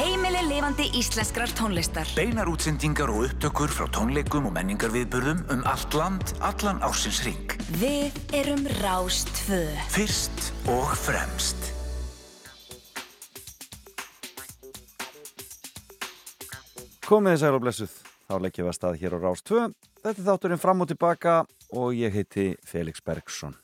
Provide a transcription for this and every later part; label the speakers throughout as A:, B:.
A: Heimili lifandi íslenskrar tónlistar.
B: Beinar útsendingar og upptökur frá tónleikum og menningarviðburðum um allt land, allan ársins ring.
A: Við erum Rástvö.
B: Fyrst og fremst.
C: Komið þið sæl og blessuð. Þá leggjum við að stað hér á Rástvö. Þetta er þátturinn fram og tilbaka og ég heiti Felix Bergsson.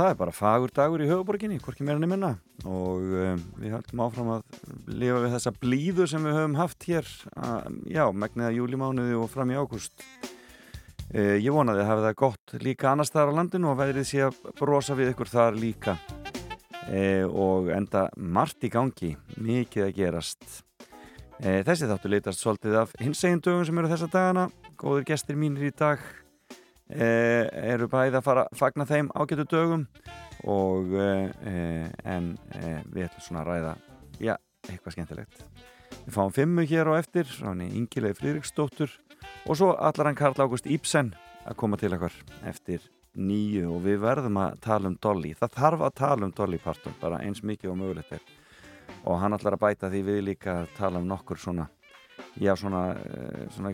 C: Það er bara fagur dagur í höfuborginni, hvorki meira niður minna. Og um, við höldum áfram að lifa við þessa blíðu sem við höfum haft hér, að, já, megniða júlimánuði og fram í ágúst. Uh, ég vonaði að hafa það gott líka annars þar á landinu og veðrið sé að brosa við ykkur þar líka. Uh, og enda margt í gangi, mikið að gerast. Uh, þessi þáttu leytast svolítið af hins egin dögum sem eru þessa dagana. Góður gestir mínir í dag Eh, eru bæði að fara að fagna þeim ágætu dögum og eh, en eh, við ætlum svona að ræða já, eitthvað skemmtilegt. Við fáum fimmu hér á eftir Ingilegi Fríriksdóttur og svo allar hann Karl Ágúst Íbsen að koma til okkar eftir nýju og við verðum að tala um Dolly. Það þarf að tala um Dolly Parton bara eins mikið og mögulegt er. Og hann ætlar að bæta því við líka að tala um nokkur svona já svona, svona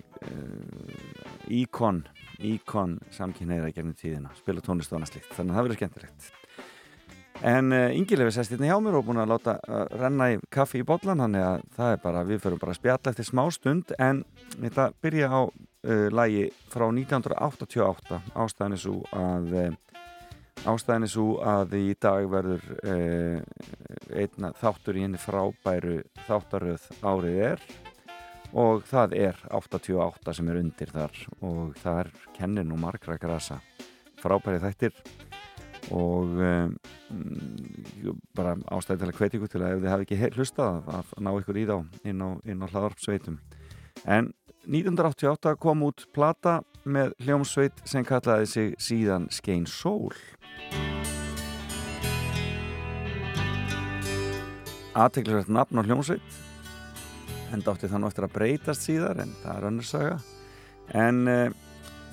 C: íkon íkon samkynneira gegnum tíðina, spila tónlist og annað slikt þannig að það verður skemmtilegt. En uh, Ingilefi sest hérna hjá mér og búin að láta uh, renna í kaffi í botlan þannig að það er bara, við förum bara að spjalla eftir smá stund. En að byrja á uh, lægi frá 1988 ástæðinni svo að ástæðinni svo að í dag verður einna þáttur í henni frábæru þáttaröð árið er og það er 88 sem er undir þar. Og það er kennir nú margra grasa. Frábæri þættir. Og um, bara ástæði til að hveti ykkur til að ef þið hafi ekki hlustað að ná ykkur í þá inn á, á hlaðarpsveitum en 1988 kom út plata með hljómsveit sem kallaði sig síðan Skein Sól. Aðteklisvægt nafn á hljómsveit en dátti það nú eftir að breytast síðar en það er önnur saga. En uh,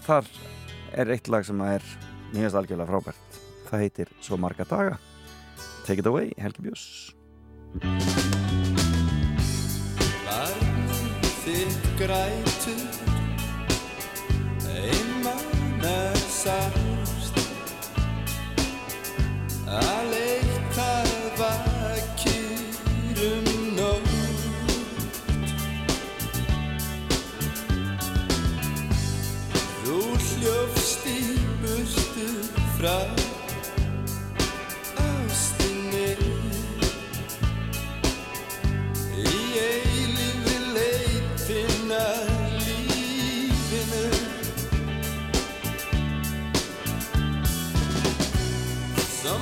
C: þar er eitt lag sem er nýjast algjörlega frábært. Það heitir Svo marga daga. Take it away, Helgi Bjós
D: Barnum þitt grætur einmann er sást að frá ástinni. Í eilifi leitin að lífinu. Svo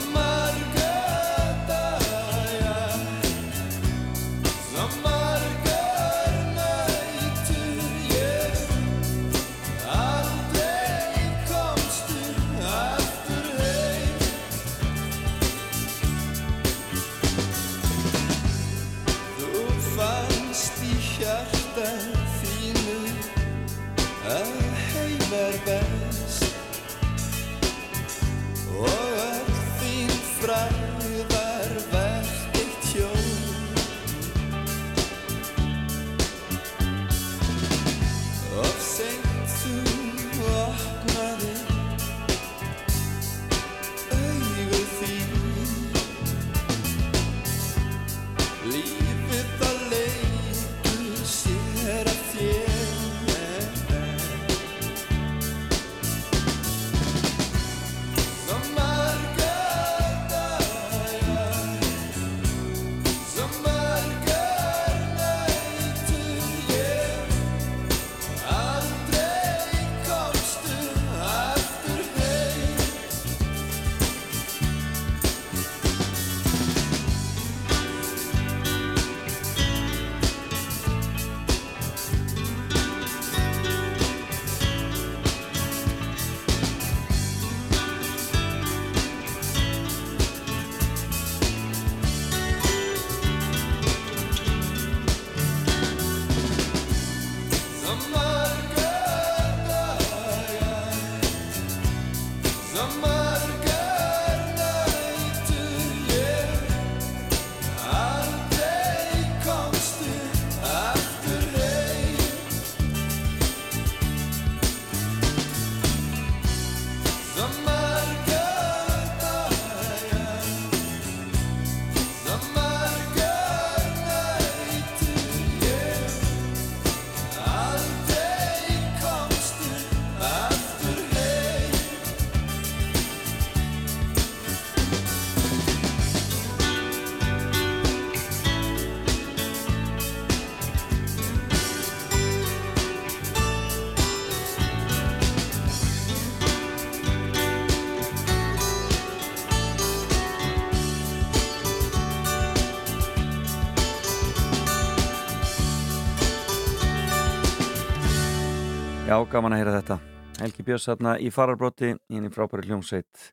C: Já, gaman að heyra þetta. Helgi Björns þarna í fararbróti í henni frábæri hljómsveit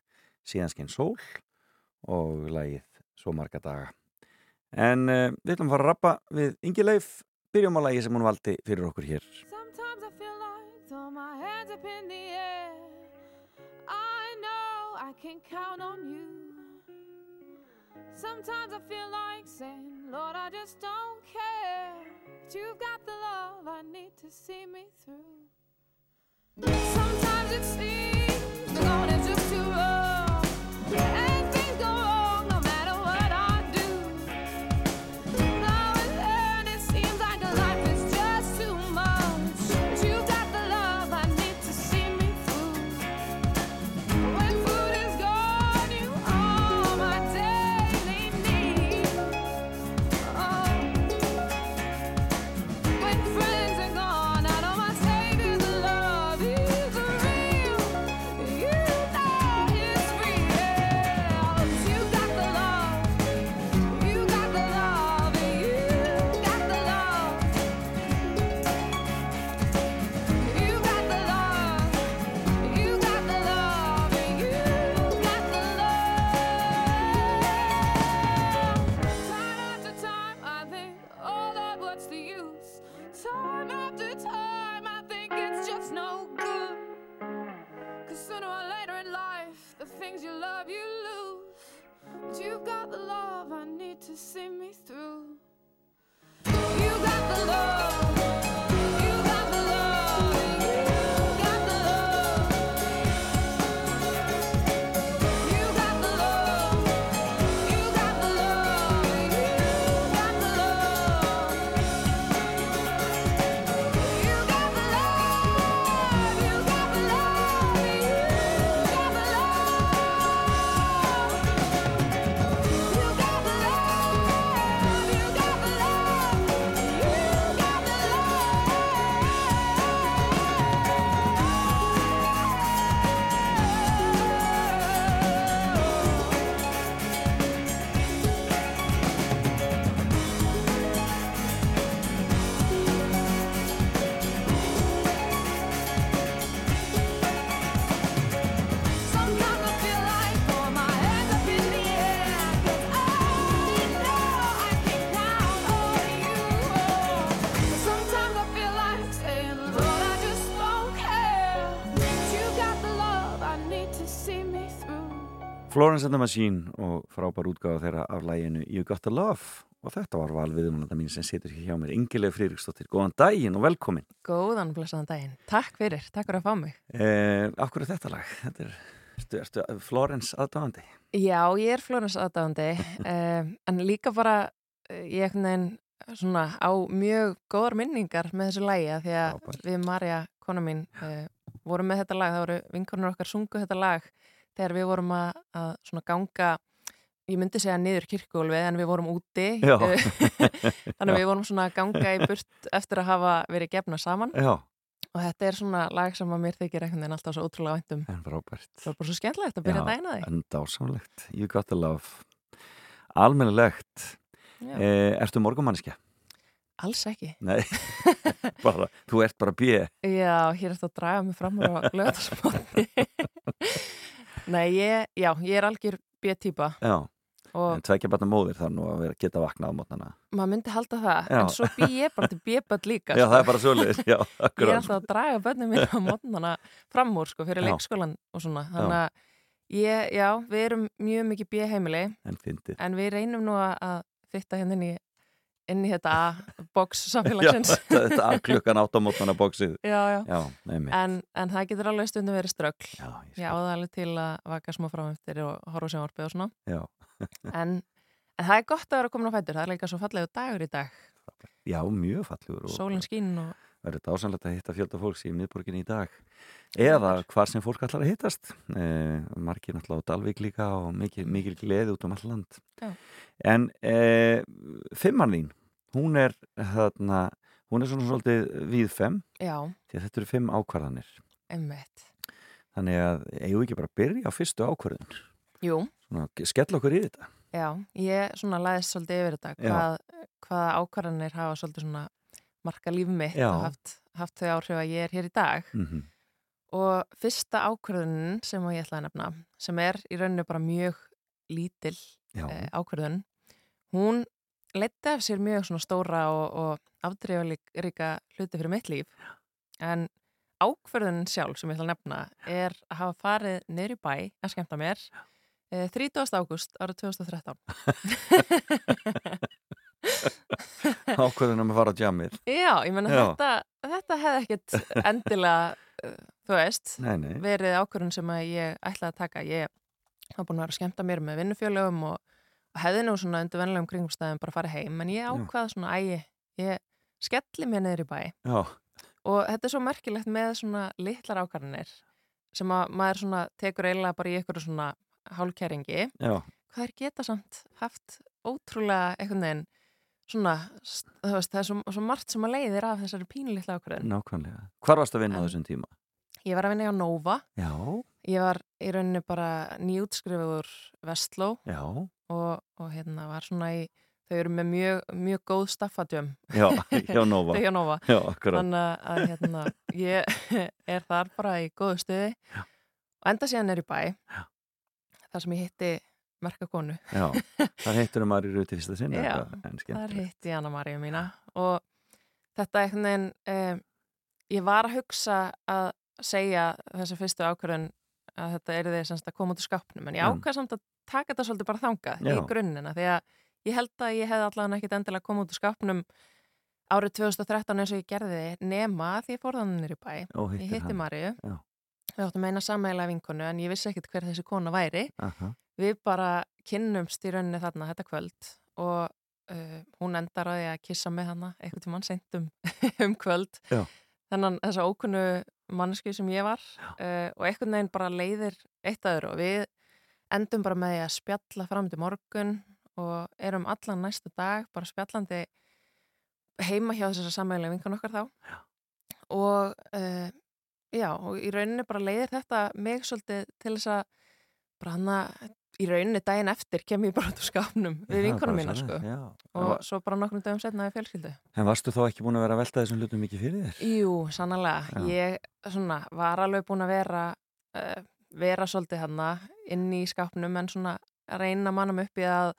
C: síðanskinn sól og lagið svo marga daga. En uh, við ætlum að fara að rappa við Ingi Leif, byrjum á lagi sem hún valdi fyrir okkur hér.
E: Sometimes I feel like throw my hands up in the air. I know I can count on you. Sometimes I feel like saying, Lord, I just don't care. But you've got the love I need to see me through. Sometimes it seems the going is just too rough.
C: Florence and the Machine og frábær útgáfa þeirra af læginu You Got The Love og þetta var valviðunanda mín sem situr hér hjá mér Ingileg Friðriksdóttir, góðan daginn og velkomin
F: Góðan blessaðan daginn. Takk fyrir, takk fyrir að fá mig.
C: eh, hverju er þetta lag? Þetta er, ertu, ertu Florence aðdáðandi?
F: Já, ég er Flórens aðdáðandi, um, en líka bara eh, ég einhvern veginn svona á mjög góðar minningar með þessu lægi því að
C: Frábært.
F: við Marja, kona mín, uh, vorum með þetta lag, það voru vinkonur okkar sungu þetta lag þegar við vorum að, að svona ganga ég myndi segja niður kirkugólfið en við vorum úti eh, þannig við vorum svona að ganga í burt eftir að hafa verið gefna saman.
C: Já,
F: og þetta er svona lag sem að mér þykir einhvern veginn alltaf svo ótrúlega væntum það var bara svo skemmtilegt að byrja
C: Já,
F: að því.
C: En dásamlegt, You Got The Love. Almennilegt. Eh, Ertu morgumanniska?
F: Alls ekki.
C: Nei, bara, þú ert bara bíð
F: Já, hér er þetta að draga mig fram úr á lögðarsmotni. Nei, ég, já, ég er algjör og
C: en tvekja barna móðir þar nú að vera, geta vaknað á mótnana
F: maður myndi halda það,
C: Já.
F: en svo bý ég bara til B-böld líka.
C: Já,
F: sko.
C: það er bara já,
F: Ég er alltaf að draga börnum mín á mótnana fram úr, sko, fyrir
C: Já.
F: leikskólan og svona. Þannig að ég, já, við erum mjög mikið B-heimili,
C: En
F: en við reynum nú að- fitta hérna inn í, þetta A-box
C: Já,
F: samfélagsins.
C: þetta, þetta að klukkan átt á mótnana bóksið
F: Já, já.
C: Já,
F: En, en það getur alveg stundum verið ströggl.
C: Já, ég
F: áða alveg til að vaka smá fram eftir og horfa á sjónvarpið og svona.
C: Já.
F: en, en það er gott að vera komin á fætur. Það er líka svo fallegu dagur í dag.
C: Já, mjög fallegur
F: Sólinn skín og
C: verður dásanlegt að hitta fjölda fólks í miðborginni í dag eða hvar sem fólk allar að hittast eh, margir náttúrulega á Dalvík líka og mikil, mikil gleði út um all land
F: Já.
C: en eh, fimmann þín hún er þarna hún er svona svolítið við fem
F: já,
C: því að þetta eru fimm ákvarðanir.
F: Emmitt.
C: þannig að eigum við ekki bara að byrja á fyrstu ákvarðun
F: Jú,
C: svona skella okkur í þetta?
F: Já, ég svona læðist svolítið yfir þetta. Hvað, hvaða ákvarðanir hafa svolítið svona marka líf mitt
C: Já.
F: og haft, haft þau áhrif að ég er hér í dag.
C: Mm
F: og fyrsta ákvörðunin sem ég ætla að nefna sem er í rauninu bara mjög lítil
C: Já,
F: eh, ákvörðun hún leita af sér mjög svona stóra og, og afdreifaríka hluti fyrir mitt líf. En ákvörðunin sjálf sem ég ætla að nefna er að hafa farið í bæ að skemmta mér eh, 30. ágúst árið 2013
C: ákveðunum að fara á jammið
F: Já, ég menna þetta, þetta hefði ekkit endilega, uh, þú veist,
C: Nei, nei,
F: verið ákvörðun sem ég ætlaði að taka. Ég hafa búin að vera að skemmta mér með vinnufjölögum og, og hefði nú svona undir venlegum kringumstæðum bara fara heim, en ég ákvaða svona, æ, ég skelli mér niður í bæ.
C: Já,
F: og þetta er svo merkilegt með svona litlar ákvarðanir sem að maður svona tekur eiginlega bara í ykkur svona hálkæringi
C: já,
F: hvað er geta samt haft ótrúlega einhvern veginn svona, veist, það er svo, svo margt sem að leiðir af þessari pínulitla ákvörðun.
C: nákvæmlega. Hvar varst að vinna á þessum tíma?
F: Ég var að vinna hjá Nova,
C: Já,
F: ég var í rauninni bara nýjútskrifuður Vestló.
C: Já,
F: og, og hérna var svona í, þau eru með mjög, mjög góð staffadjöm,
C: já, hjá Nova
F: þau hjá Nova.
C: Já,
F: Þannig að- hérna, ég er þar bara í góðu stuði
C: Já.
F: og enda síðan er í bæ,
C: Já.
F: þar sem ég hitti merka konu.
C: Já, þar heittur um Ari Ruti fyrsta sinni
F: Þar hitti ég Anna Maríu mína og þetta einhvern veginn, um, ég var að hugsa að segja þessi fyrstu ákvörðun að þetta er því að koma út úr skápnum en ég ákvað samt að taka þetta svolítið bara þangað í grunnina því að ég held að ég hefði allavega ekkit endilega koma út úr skápnum árið 2013 eins og ég gerði nema því ég fór þannig í bæ
C: Og
F: ég hitti
C: Já.
F: við áttum eina sammeila vinkonu en ég vissi ekkit hver þessi kona væri.
C: Aha,
F: við bara kynnumst í rauninni þarna þetta kvöld og uh, hún endar á því að kissa mig hana einhvern tímann seint um, um kvöld.
C: Já.
F: þannig þessa ókunnu mannesku sem ég var uh, og einhvern veginn bara leiðir eitt aður og við endum bara með því að spjalla fram til morgun og erum allan næstu dag bara spjallandi heima hjá þessar sammeðlega vinkun okkar þá
C: Já.
F: og uh, já, og í rauninni bara leiðir þetta mig svolítið til þess að bara hann að í rauninni daginn eftir kem ég bara út úr skapnum
C: það
F: við vinkonum
C: bara
F: mína sko
C: já.
F: Og
C: va-
F: svo bara nokkrum dögum setna í fjölskyldu
C: En varstu þá ekki búin að vera að velta þessum hlutum mikið fyrir þér?
F: Jú, sannlega,
C: Já.
F: ég svona var alveg búin að vera uh, vera svolítið hann inn í skapnum en svona reyna mannum upp í að,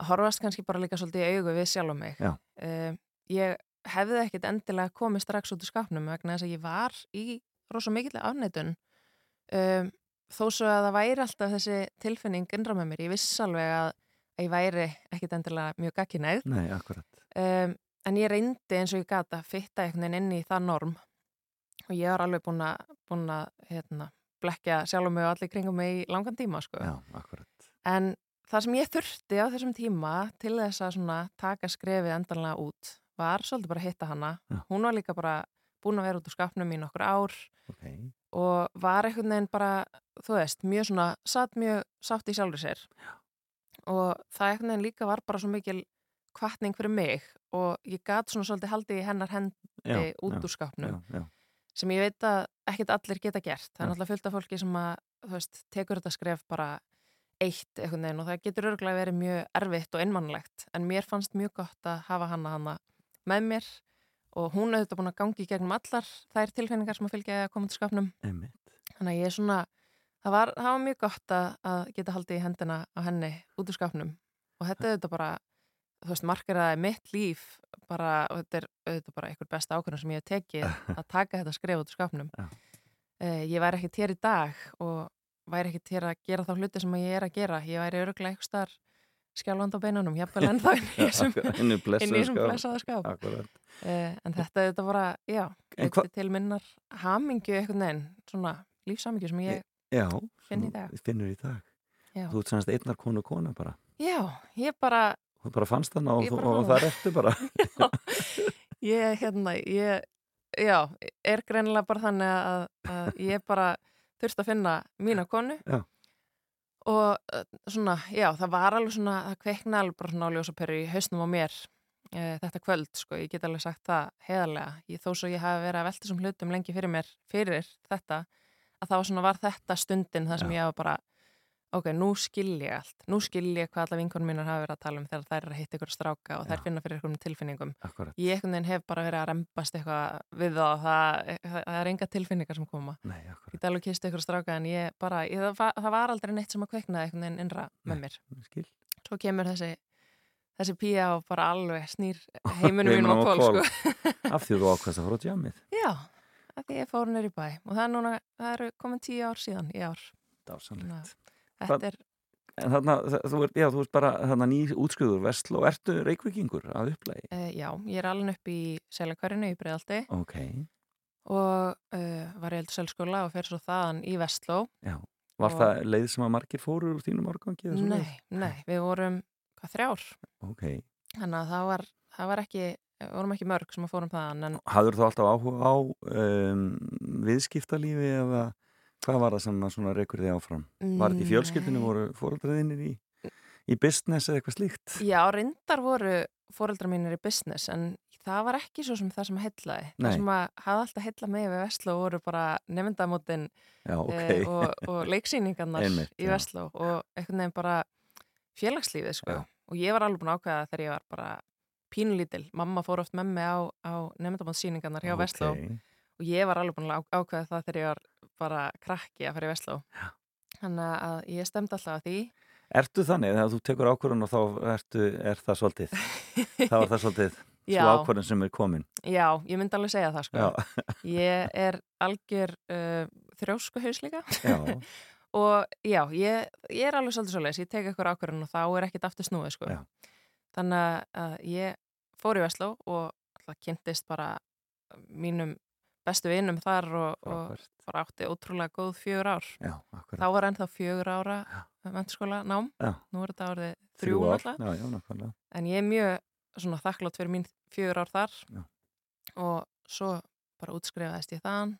F: að horfast kannski bara líka svolítið í augu við sjálf um mig uh, ég hefði ekkit endilega komið strax út úr skapnum vegna þess að ég var í rosa mikill afneitun um, þó svo að það væri alltaf þessi tilfinning innra með mér, ég viss alveg að, að ég væri ekkit endilega mjög gagkinæð
C: Nei, akkurat.
F: Um, en ég reyndi eins og ég gata að fitta einhvern veginn inn í það norm. Og ég var alveg búin að, búin að hérna, blekja sjálf mig og allir kringum mig í langan tíma sko.
C: Já, akkurat.
F: En það sem ég þurfti á þessum tíma til þess að svona taka skrefið endanlega út var svolítið bara að hitta hana.
C: Já.
F: hún var líka bara búin að vera út úr skapnum í nokkur ár.
C: Ok,
F: og var einhvern veginn bara, þú veist, mjög svona, satt mjög sátt í sjálfur sér. Og það einhvern veginn líka var bara svo mikil kvartning fyrir mig og ég gat svona svolítið haldið í hennar hendi
C: já,
F: út úr skápnum
C: já, já,
F: sem ég veit að ekkert allir geta gert. Það er náttúrulega fullt af fólki sem að, veist, tekur þetta skref bara eitt einhvern veginn og það getur örgulega verið mjög erfitt og einmannlegt en mér fannst mjög gott að hafa hana hana með mér og hún auðvitað búin að gangi gegnum allar þær tilfinningar sem að fylgja að koma til skapnum. Þannig að ég er svona það var, það var mjög gott að, að geta haldið í hendina á henni út úr skapnum. Og þetta er auðvitað bara þú veist, markeraði mitt líf bara, og þetta er auðvitað bara einhver besta ákvörðun sem ég hef tekið að taka þetta skref út úr skapnum. Uh, ég væri ekkert hér í dag og væri ekkert hér að gera þá hluti sem ég er að gera. Ég væri öruglega eitthvað starf skjálfand á beinunum, jafnvel ennþá inn í þessum þessum
C: skáp.
F: uh, en þetta er þetta bara, já
C: En hva-
F: þetta til minnar hamingju einhvern veginn, svona lífsamingju sem ég,
C: Já,
F: Finn í dag.
C: í dag.
F: Já,
C: Þú ert sannast einnar konu kona bara.
F: Já ég bara
C: Þú bara fannst og,
F: Ég
C: þú,
F: bara
C: og
F: fann
C: það er eftir bara
F: ég, hérna, ég já, er greinilega bara þannig að, að ég bara þurfti að finna mína konu.
C: Já.
F: Og uh, svona, já, það var alveg svona það kveikna alveg bara svona á ljósaperu í hausnum á mér uh, þetta kvöld, sko, ég get alveg sagt það heðarlega, ég, þó svo ég hafi verið að velta þessum hlutum lengi fyrir mér, fyrir þetta að þá svona var þetta stundin þar sem
C: Já.
F: ég hafa bara ok, nú skil ég allt. Nú skil ég hvað alla vinkonum mínar hafa verið að tala um þegar þær eru að hitta ykkur stráka og þær
C: Já.
F: finna fyrir ykkur tilfinningum.
C: Akkurat,
F: ég einhvern veginn hef bara verið að rembast eitthvað við þá, það, það, það er enga tilfinningar sem koma.
C: Nei,
F: ég alveg kistu ykkur stráka en ég bara, ég, það, það var aldrei neitt sem að kveiknaði einhvern veginn innra með mér.
C: skil,
F: svo kemur þessi þessi pía og bara alveg snýr Heiminum á
C: á
F: kól
C: hvolf.
F: sko.
C: af því þú ákvæmst að fara á djamið
F: já, af því ég fór neyri bæ. Og það er núna, það eru komin tíu ár síðan í ár.
C: Dásanlegt
F: þetta er,
C: En þarna, þa- þú ert, já, þú ert bara þarna ný útskriður vestló, ertu reykvikingur að upplægi?
F: uh, já, ég er alveg upp í seljakvarinu í Breiðaldi
C: Ok,
F: og uh, var í eldur selskóla og fer svo þaðan í Vestló
C: já. Var
F: Og-
C: það leið sem að margir fóru úr þínum árgangi? eða svoleiðis?
F: nei, nei, við vorum hvað þrjár,
C: Ok.
F: þannig að það var, það var ekki vorum ekki mörg sem að fórum þaðan en
C: Hafður þú alltaf áhuga á um, viðskiptalífi eða hvað var það sem að svona reykur þig áfram? Var þetta í fjölskyldinu,
F: Nei.
C: voru fóröldraðinir í, í business eða eitthvað slíkt?
F: Já, reyndar voru fóreldrar mínir í business en það var ekki svo sem það sem heillaði.
C: Nei.
F: Það sem að hafði alltaf heillað mig við Vestló voru bara nefndamótin
C: Já, ok.
F: okay. og, og leiksýningarnar
C: Einmitt,
F: í
C: já.
F: Vestló og einhvern veginn bara félagslífið sko.
C: Já.
F: Og ég var alveg búin að ákveða þegar ég var bara pínulítil. Mamma fór oft með mig á, á nefndamótsýningarnar hjá Vestló
C: Ok.
F: og ég var alveg búin að á- ákveða það þegar ég var bara krakki að fara í Vestló. Þannig að ég stemdi alltaf að því.
C: Ertu þannig þegar þú tekur ákvörðun og þá ertu, er það svolítið? þá er það svolítið svo ákvörðun sem er komin.
F: Já, ég myndi alveg segja það sko.
C: Já,
F: Ég er algjör uh, þrjóskuhaus líka
C: já,
F: og já, ég, ég er alveg svolítið svoleiðis, ég tek eitthvað ákvörðun og þá er ekkit aftur snúið sko.
C: Já.
F: Þannig að ég fór í Vestló og alltaf kynntist bara mínum bestu vinnum þar og, og bara átti ótrúlega góð fjögur ár.
C: Já, akkurat.
F: Þá var ennþá fjögur ára mennskóla nám,
C: Já.
F: nú er þetta árið þrjú
C: Þrjú ár.
F: náttúrulega.
C: Já, já, nákvæmlega.
F: En ég er mjög svona þakklátt fyrir mín fjögur ár þar
C: Já.
F: og svo bara útskrifaðist ég þaðan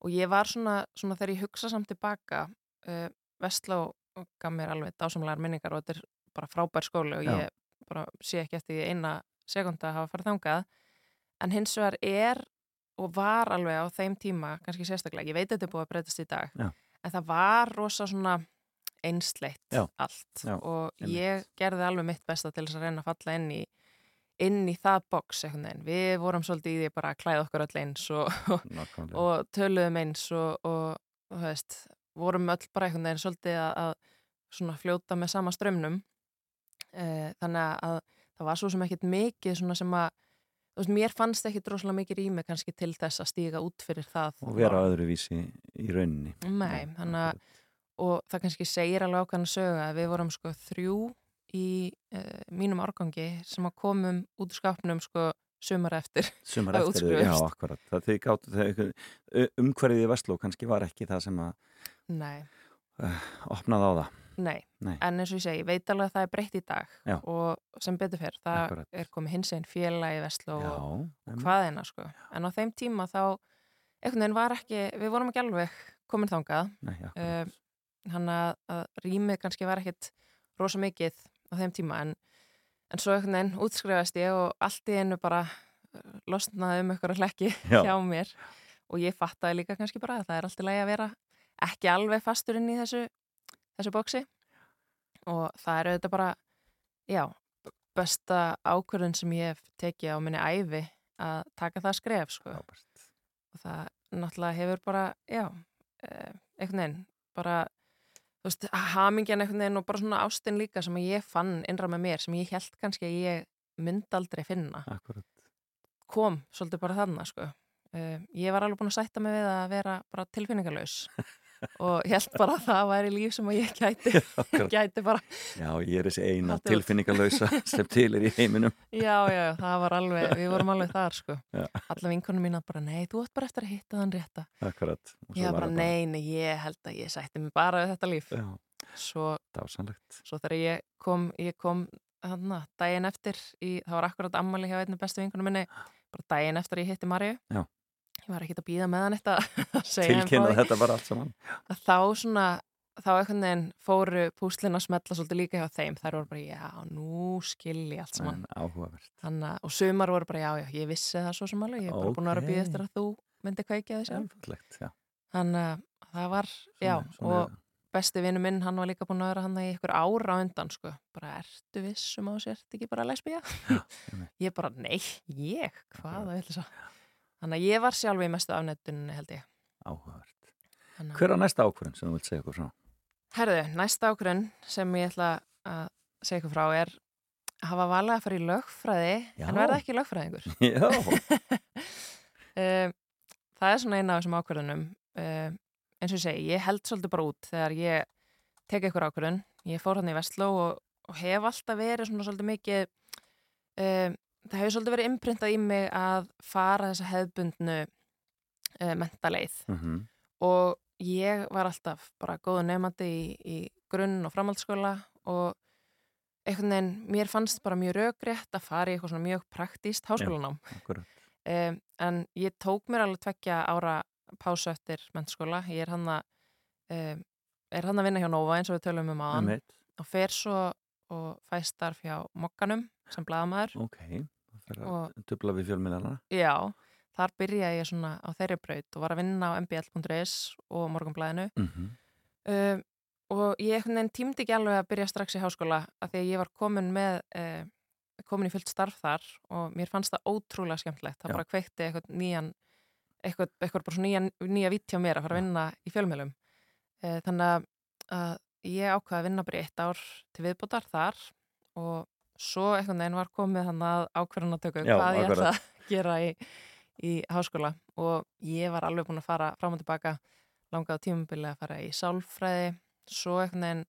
F: og ég var svona, svona þegar ég hugsa samt tilbaka uh, Vestló gaf mér alveg dásamlegar minningar og þetta er bara frábær skóli og ég bara sé ekki eftir því eina sekunda að hafa farið þangað en hins vegar er og var alveg á þeim tíma, kannski sérstaklega, ég veit að þetta er búið að breytast í dag
C: Já.
F: en það var rosa svona einsleitt
C: Já.
F: allt
C: Já,
F: og
C: einmitt.
F: ég gerði alveg mitt besta til þess að reyna að falla inn í inn í það box einhvern veginn. Við vorum svolítið í því bara að klæða okkur öll eins og, og, töluðum eins og, og, og veist, vorum öll bara einhvern veginn svolítið að, að svona fljóta með sama strömmnum. Eh, þannig að það var svo sem ekkit mikið svona sem að, þú veist, mér fannst ekkit rosalega mikið rými kannski til þess að stíga út fyrir það.
C: og vera öðruvísi í rauninni.
F: Nei,
C: Já,
F: þannig að og það kannski segir alveg ákvæðan að söga að við vorum sko þrjú í uh, mínum árgangi sem að komum út úr skápnum sko sumar eftir.
C: Sumar eftir, já, akkurat. Það þegar umhverfið í Vestló kannski var ekki það sem að
F: Nei,
C: opnaði á það.
F: Nei,
C: Nei.
F: en eins og ég segi, ég veit alveg að það er breytt í dag
C: Já.
F: og sem betur fyrr, það
C: Akkurat.
F: er komið hins einn félag í Vestló
C: Já,
F: og
C: einmitt.
F: hvað eina sko. En á þeim tíma þá, einhvern veginn var ekki, við vorum ekki alveg komin
C: Nei, akkurat.
F: uh, hann að, að rýmið kannski var ekkit rosa mikið á þeim tíma en, en svo einhvern veginn útskrifast ég og allt í einu bara uh, losnaði um hlekki
C: Já.
F: hjá mér og ég fattaði líka kannski bara að það er allt í lagi að vera ekki alveg fastur inn í þessu þessu bóksi og það er auðvitað bara já, besta ákvörðun sem ég hef tekið á minni æfi að taka það skref sko. Og það náttúrulega hefur bara, já, eh, einhvern veginn, bara, þú veist, hamingjan einhvern veginn og bara svona ástin líka sem ég fann innra með mér, sem ég held kannski að ég myndi aldrei finna,
C: Akkurat.
F: kom svolítið bara þarna, sko. Uh, ég var alveg búin að sætta mig við að vera bara tilfinningalös og held bara að það væri líf sem ég gæti, gæti bara,
C: Já, ég er þessi eina tilfinningalösa sem til er í heiminum.
F: já, já, já, það var alveg, við vorum alveg þar, sko.
C: Já.
F: Alla vinkonum mín að bara, nei, þú ætti bara eftir að hitta þann rétta.
C: Akkurat. Var
F: bara,
C: það
F: nei, nei, ég held að ég sætti mig bara við þetta líf.
C: Já,
F: Svo,
C: dásanlegt.
F: svo þegar ég kom, ég kom hana, daginn eftir, í, það var akkurat ammali hjá einnig bestu vinkunum minni, bara daginn eftir ég hitti Marju.
C: Já.
F: Ég var ekkert að býða með hann eitt að segja henni frá
C: Tilkynna þetta bara allt saman.
F: Þá svona, þá einhvern veginn fóru púslinn að smetla svolítið líka hjá þeim. Þær voru bara, já, nú skil ég allt saman. Þannig, og sumar voru bara, já, já, ég vissi það svo sem alveg. Ég er bara búin að vera að býða eftir að þú myndi.
C: Sjálflegt, já.
F: Þannig að það var, já,
C: svona
F: og besti vinnu minn, hann var líka búin að vera hann í ykkur ára undan, sko. Bara, ertu vissum á sér, ekki bara lesbía? ég bara, nei, ég, hvað það vil þess að. Þannig að ég var sjálf í mestu afnettunni, held ég.
C: Áhugavert.
F: Þannig
C: Hver er næsta ákvörðin sem þú vilt segja okkur frá?
F: Herðu, næsta ákvörðun sem ég ætla að segja ykkur frá er að hafa valið að fara í lögfræði
C: Já.
F: en verða ekki lögfræðingur.
C: Já,
F: um, það er svona eina af þessum ákvörðunum um, eins og ég segi, ég held svolítið bara út þegar ég tek ykkur ákvörðun ég fór hann í Vestló og, og hef alltaf verið svona svolítið mikið um, það hefur svolítið verið imprintað í mig að fara þessa hefðbundnu uh, mentaleið.
C: Mhm,
F: og ég var alltaf bara góðu nefandi í, í grunn- og framhaldsskóla og einhvern veginn, mér fannst bara mjög raugrétt að fara í eitthvað svona mjög praktíst háskólanám.
C: akkurat.
F: um, en ég tók mér alveg tvekja ára pásu eftir mennskóla, ég er hann að um, er hann að vinna hjá Nova eins og við tölum um aðan og fer svo og fæst starf hjá Mokkanum sem blaðamaður.
C: Ok, það fer að dubla við fjölmiðlana.
F: já, þar byrjaði ég svona á þeirri braut og var að vinna á mbl.is og Morgunblæðinu
C: Mm
F: um, og ég tímdi ekki alveg að byrja strax í háskóla af því að ég var komin með uh, komin í fullt starf þar og mér fannst það ótrúlega skemmtilegt. Það
C: Já.
F: bara kveikti eitthvað nýjan eitthvað, eitthvað bara svona nýja, nýja vitt hjá mér að fara að vinna í fjölmjölum uh, þannig að, að ég ákvaði að vinna bara eitt ár til viðbútar þar og svo einhvern veginn var komið hann að ákverðan að tökja
C: Já,
F: hvað ég ætla að gera í, í háskóla og ég var alveg búin að fara fram og tilbaka langaði á tímabili að fara í sálfræði. Svo einhvern veginn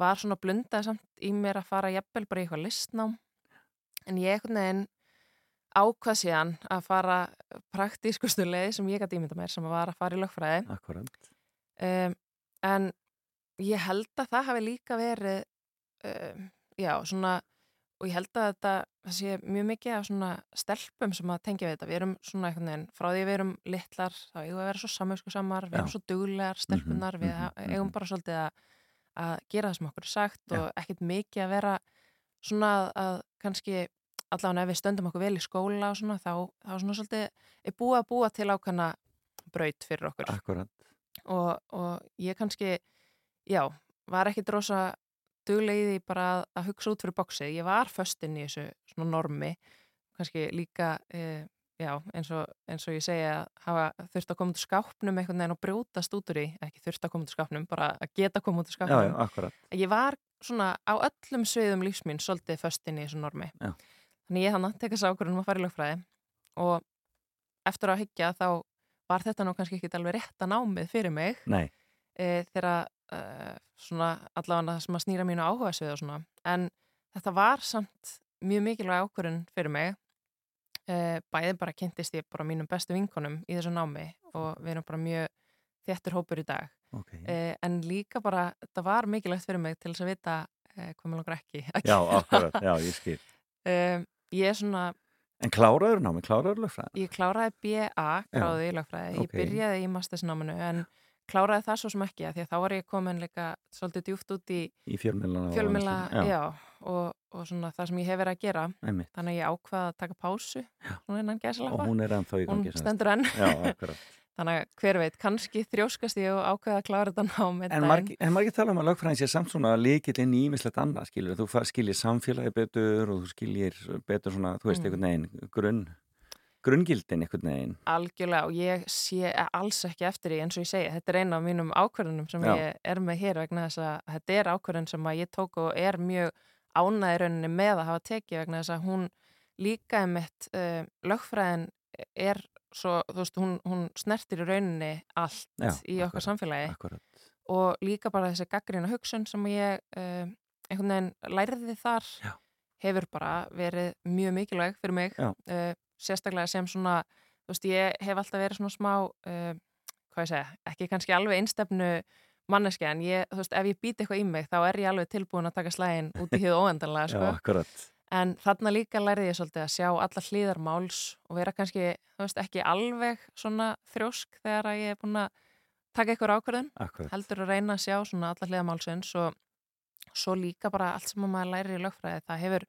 F: var svona blundaði samt í mér að fara jafnvel bara í eitthvað listnám. En ég einhvern veginn ákvað síðan að fara praktískustu leið sem ég gæti ímynda mér sem var að fara í lögfræði. Um, en ég held að það hafi líka verið um, já, svona og ég held að þetta það sé mjög mikið af svona stelpum sem að tengja við þetta, við erum svona einhvern veginn frá því við erum litlar, þá eigum við að vera svo samösku samar, við erum svo duglegar stelpunar,
C: Mhm,
F: við
C: mhm,
F: eigum
C: mhm.
F: bara svolítið að, að gera það sem okkur er sagt
C: Já.
F: og ekkert mikið að vera svona að, að kannski allavega ef við stöndum okkur vel í skóla og svona, þá, þá svona svolítið er búið að búa til ákveðna braut fyrir okkur
C: Akkurat.
F: og, og ég kannski, já, var ekki drosa duglega í bara að, að hugsa út fyrir bóksið. Ég var föstinn í þessu svona normi, kannski líka, e, já, eins og, eins og ég segja að hafa þurft að koma út úr skápnum einhvern veginn og brjótast út úr í, ekki þurft að koma út úr skápnum, bara að geta koma út úr
C: Já,
F: skápnum.
C: já, akkurat.
F: Ég var svona á öllum sviðum lífsmín svolítið föstinn í þessu normi.
C: Já.
F: Þannig ég hann að teka þess ákvörðunum að fara í lögfræði og eftir að hyggja þá var þetta nú kannski ekki alveg rétta námið fyrir mig
C: Nei,
F: e, þegar e, svona allavega það sem að snýra mínu áhuga svið og svona en þetta var samt mjög mikilvæg ákvörðun fyrir mig e, bæði bara kynntist ég bara mínum bestu vinkonum í þessu námi og við erum bara mjög þéttur hópur í dag
C: ok.
F: e, en líka bara þetta var mikilvægt fyrir mig til þess að vita hvað mér langar ekki
C: Já, akkurat, já, ég skil.
F: ég er svona
C: En kláraður námi, kláraður lögfræðin?
F: ég kláraði BA gráði í lögfræði,
C: ok.
F: ég byrjaði í mastersnáminu en kláraði það svo sem ekki að því að þá var ég komin líka svolítið djúft út í
C: Í fjölmiðlana? og
F: og, og svona það sem ég hef verið að gera
C: Einmitt.
F: þannig að ég ákvaða að taka pásu
C: Og hún er ennþá í
F: hún
C: gangi. sagt.
F: stendur enn
C: Já,
F: þannig að hver veit, kannski þrjóskast ég og ákveða að klára þetta nám einn
C: En margir, en margir tala um að lögfræðin sé samt svona líkill inn í ímislegt annað, skilur, þú skiljir samfélagi betur og þú skiljir betur svona, þú veist,
F: Mm.
C: einhvern veginn, grunn, grunngildin einhvern veginn.
F: algjörlega og ég sé alls ekki eftir því eins og ég segi, þetta er eina af mínum ákvörðunum sem
C: Já.
F: ég er með hér vegna þess að þetta er ákvörðun sem að ég tók og er mjög ánæði rauninni með að hafa tekið vegna þess að hún líka einmitt uh, lögfræðin er svo, þú veist, hún, hún snertir í rauninni allt
C: Já,
F: í okkar
C: akkurat,
F: samfélagi
C: Akkurat.
F: og líka bara þessi gaggrína hugsun sem ég uh, einhvern veginn lærði þar
C: Já.
F: hefur bara verið mjög mikilvæg fyrir mig uh, sérstaklega sem svona þú veist, ég hef alltaf verið svona smá uh, hvað ég segja, ekki kannski alveg einstefnu manneski en ég, þú veist, ef ég býti eitthvað í mig þá er ég alveg tilbúin að taka slægin út í hið óendanlega,
C: Já,
F: sko
C: akkurat.
F: en þarna líka lærði ég svolítið að sjá alla hlýðar máls og vera kannski, þú veist, ekki alveg svona þrjósk þegar að ég er búin að taka eitthvað ákvörðun
C: Akkurat.
F: heldur að reyna að sjá svona alla hliða málsins og svo líka bara allt sem að maður lærir í lögfræði það hefur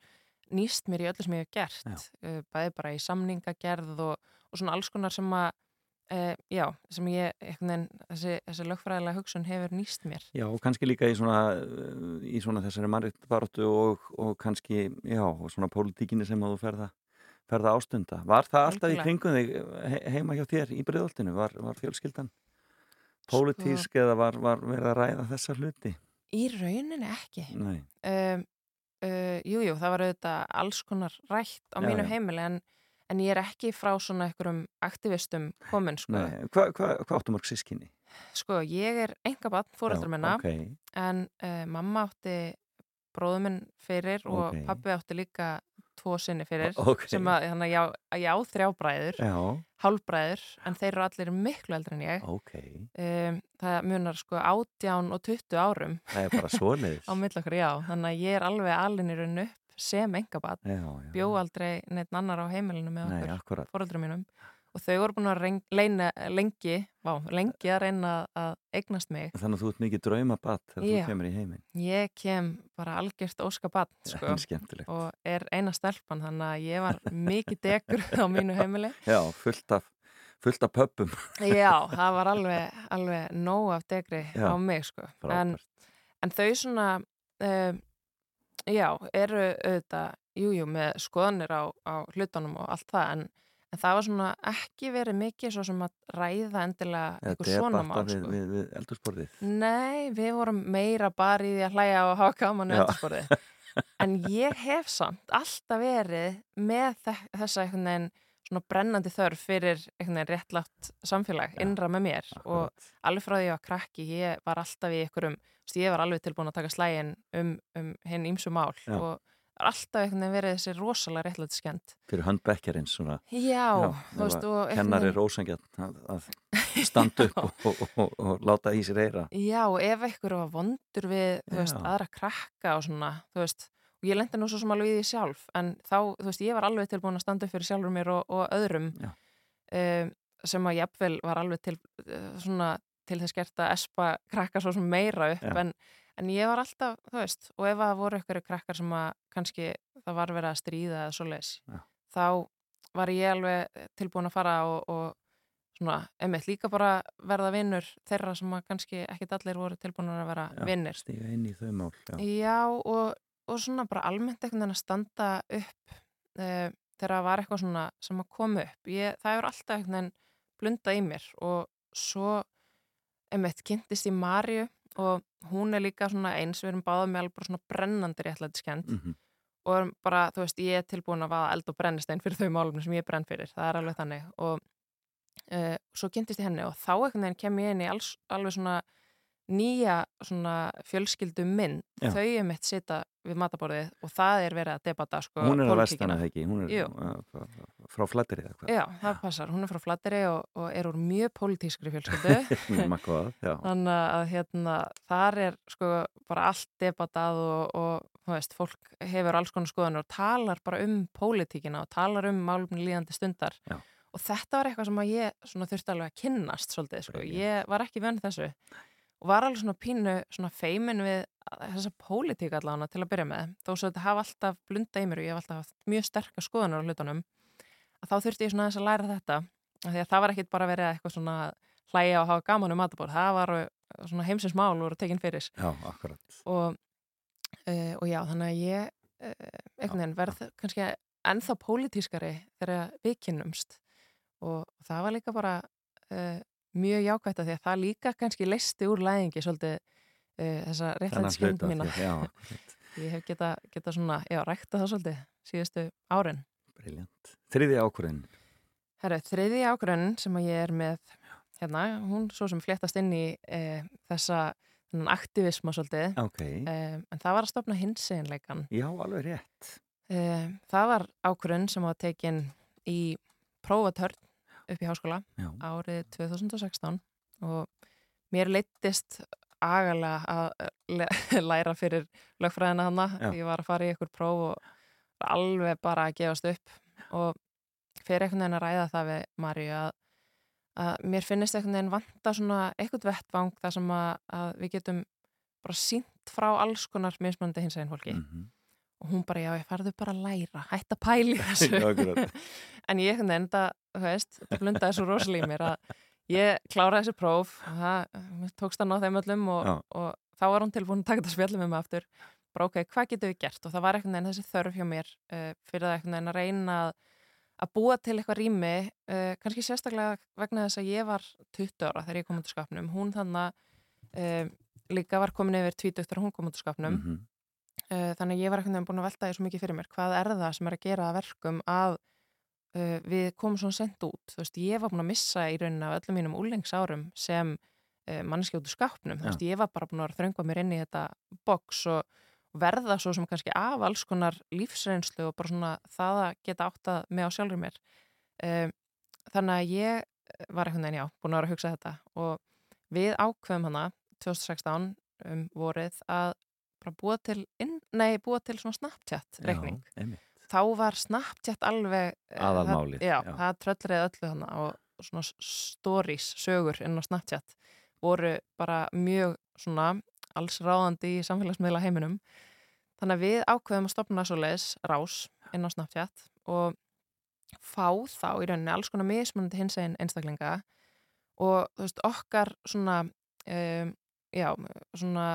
F: nýst mér í öllu sem ég hef gert uh, bæði bara í samningagerð og, og svona alls konar sem að uh, já, sem ég, veginn, þessi, þessi lögfræðilega hugsun hefur nýst mér.
C: Já, og kannski líka í svona, í svona þessari mannréttabaróttu og, og kannski, já, og svona pólitíkinni sem að þú ferða, ferða ástunda. Var það alltaf í
F: Algjörlega.
C: kringum þig he heima hjá þér í breyðoltinu? Var, var fjölskyldan pólitísk eða var, var verið að ræða þessa hluti?
F: Í rauninni ekki.
C: Nei,
F: Um, uh, jú, jú, það var auðvitað alls konar rætt á
C: Já,
F: mínu
C: já.
F: heimili en, en ég er ekki frá svona einhverjum aktivistum komin, sko.
C: Hvað hva, hva áttu mörg sískinni?
F: Sko, ég er engabann fóreldra minna
C: Ok,
F: en uh, mamma átti bróður minn fyrir og
C: Ok.
F: pabbi átti líka tvo sinni fyrir
C: ok.
F: sem að, þannig að já, að já, þrjá bræður, hálfbræður en þeir eru allir miklu eldri en ég
C: ok.
F: um, það munar sko átján og 20 árum
C: Það er bara svoleiðis.
F: á mill okkur, já, þannig að ég er alveg alin í raun upp sem engabann
C: Já, já.
F: bjó aldrei neitt annar á heimilinu með okkur
C: akkurat.
F: fóreldrum mínum og þau voru búin að reyna, leina, lengi, vá, lengi að reyna að eignast mig.
C: Þannig að þú ert mikið draumabatt þegar
F: Já.
C: þú kemur í heiminn.
F: Ég kem bara algjört óskabann,
C: Það
F: sko, og er eina stelpan, þannig að ég var mikið degur á mínu heimili.
C: Já, fullt af, fullt af pöppum.
F: Já, það var alveg, alveg nóg af degri
C: Já,
F: á mig, sko. En, en þau svona, um, já, eru auðvitað, jújú, jú, með skoðanir á, á hlutunum og allt það, en, en það var svona ekki verið mikið svo sem að ræða endilega
C: Eða
F: eitthvað svona mál,
C: við,
F: sko.
C: við, við eldursporðið.
F: Nei, við vorum meira bara í því að hlæja og hafa gaman auðvitaðsporði. En ég hef samt alltaf verið með þe- þessa einhvern veginn svona brennandi þörf fyrir einhvern veginn réttlátt samfélag
C: Já,
F: innra með mér og
C: Akkurat.
F: alveg frá því að ég var krakki, ég var alltaf í einhverjum, ég var alveg tilbúin að taka slægin um, um hinn ímsu mál
C: Já.
F: og er alltaf einhvern veginn verið þessi rosalega réttlátt skend.
C: Fyrir höndbekjarins svona.
F: Já,
C: Já,
F: þú veist,
C: Hennar er rósangjarn að, að standa upp og, og, og, og láta í sér eira.
F: Já, og ef einhver var vondur við, þú veist, aðra krakka og svona, þú veist, og ég lendi nú svo sem alveg í því sjálf, en þá, þú veist, ég var alveg tilbúin að standa upp fyrir sjálfur mér og, og öðrum um, sem að jafnvel var alveg til, uh, svona, til þess gert að espa krakka svo sem meira upp,
C: Já.
F: en, en ég var alltaf, þú veist, og ef það voru einhverju krakkar sem að kannski það var verið að stríða eða svo leis,
C: Já.
F: þá var ég alveg tilbúin að fara og, og svona, einmitt líka bara verða vinnur þeirra sem að kannski ekkit allir voru tilbúin að vera
C: Já,
F: vinnir.
C: Stíga inn í þau mál. Já.
F: Já, og, og svona bara almennt einhvern veginn að standa upp uh, þegar það var eitthvað svona sem að koma upp. Ég, það hefur alltaf einhvern veginn blundað í mér og svo einmitt kynntist í Marju og hún er líka svona eins, við erum báðað með alveg bara svona brennandi réttlætiskend
C: Mm
F: og erum bara, þú veist, ég er tilbúin að vaða eld og brennistein fyrir þau málumni sem ég brenn fyrir það er alveg þannig og uh, svo kynntist ég henni og þá einhvern veginn kem ég inn í alls, alveg svona nýja svona fjölskyldu mynd
C: Já.
F: þau er mitt sita við mataborðið og það er verið að debata sko
C: Hún er að vestana þegar ekki, hún er uh, frá hvað.
F: Já, það passar, hún er frá Flatteri og, og er úr mjög pólitískri fjölskyldu. Þannig að hérna, þar er sko bara allt debatað og, og veist, fólk hefur alls konar skoðanur og talar bara um pólitíkina og talar um málumni líðandi stundar.
C: Já.
F: og þetta var eitthvað sem að ég svona, þurfti alveg að kynnast svolítið, sko. Ég var ekki venn þessu og var alveg svona pínu svona feimin við þessa pólitík allavega til að byrja með. Þó svo þetta hafa alltaf blunda í mér og ég hef alltaf haft mjög sterkar skoðanur á hlutunum að þá þurfti ég svona aðeins að læra þetta. Af því að það var ekkit bara verið að eitthvað svona hlæja og hafa gaman um matabór það var uh, svona heimsins mál voru tekin fyrir.
C: Já, akkurat.
F: og, uh, og já, þannig að ég uh, einhvern veginn verð kannski ennþá pólitískari þegar við kynnumst. Og það var líka bara uh, mjög jákvætt að því að það líka kannski leisti úr læðingi svolítið uh, þessa réttlætskend
C: hluta
F: mína ég hef geta, geta svona, já, rækta það svolítið síðustu árin
C: Briljant. Þriði ákvörðin.
F: Herru, þriði ákvörðun sem að ég er með hérna, hún svo sem fléttast inn í e, þessa aktivisma svolítið,
C: Ok.
F: e, en það var að stopna hinseginleikan.
C: Já, alveg rétt.
F: Það var ákvörðun sem var tekin í prófatörn upp í háskóla
C: Já.
F: árið 2016 og mér leittist agalega að le- læra fyrir lögfræðina hana.
C: Já.
F: Ég var að fara í ykkur próf og alveg bara að gefast upp og fyrir einhvern veginn að ræða það við Maríu að, að mér finnist einhvern veginn vanta svona eitthvað vettvang þar sem að, að við getum bara sínt frá alls konar mismunandi hins einn fólki
C: Mhm.
F: Og hún bara, já, ég farðu bara að læra hætt að pæli þessu.
C: Já,
F: en ég veginn, það, þú veist þetta blundaði svo rosalega í mér að ég kláraði þessi próf og það tókst að ná þeim öllum og,
C: Já.
F: og þá var hún tilbúin að taka þetta spjallum með mig aftur. Bara ok, hvað getum við gert? Og það var einhvern veginn þessi þörf hjá mér uh, fyrir það einhvern veginn að reyna að, að búa til eitthvað rými uh, kannski sérstaklega vegna þess að ég var 20 ára þegar ég kom út úr skapnum hún þannig uh, líka var komin yfir 20 þegar hún kom út úr skapnum
C: Mhm.
F: uh, þannig að ég var einhvern veginn búin að velta því svo mikið fyrir mér. Hvað er það sem er að gera að verkum að uh, við komum svona sent út? Þú veist, ég var búin að missa í rauninni af öllum mínum úlengsárum sem uh, manneski út úr skápnum, þú veist, ég var bara búin að þröngva mér inn í þetta box og verða svo sem kannski af alls konar lífsreynslu og bara svona það að geta áttað með á sjálfur mér. Um, þannig að ég var einhvern veginn, já, búin að vera að hugsa þetta. Og við ákveðum hana 2016 um vorið að bara búa til, inn, nei, búa til svona Snapchat reikning.
C: Já, einmitt.
F: Þá var Snapchat alveg eh,
C: Aðalmálið,
F: það, já,
C: já.
F: það tröllreið öllu hana og svona stories, sögur inn á Snapchat voru bara mjög svona alls ráðandi í samfélagsmiðla heiminum. Þannig að við ákveðum að stopna svo leiðis rás inn á Snapchat og fá þá í rauninni alls konar mismunandi hins einn einstaklinga og þú veist okkar svona um, já, svona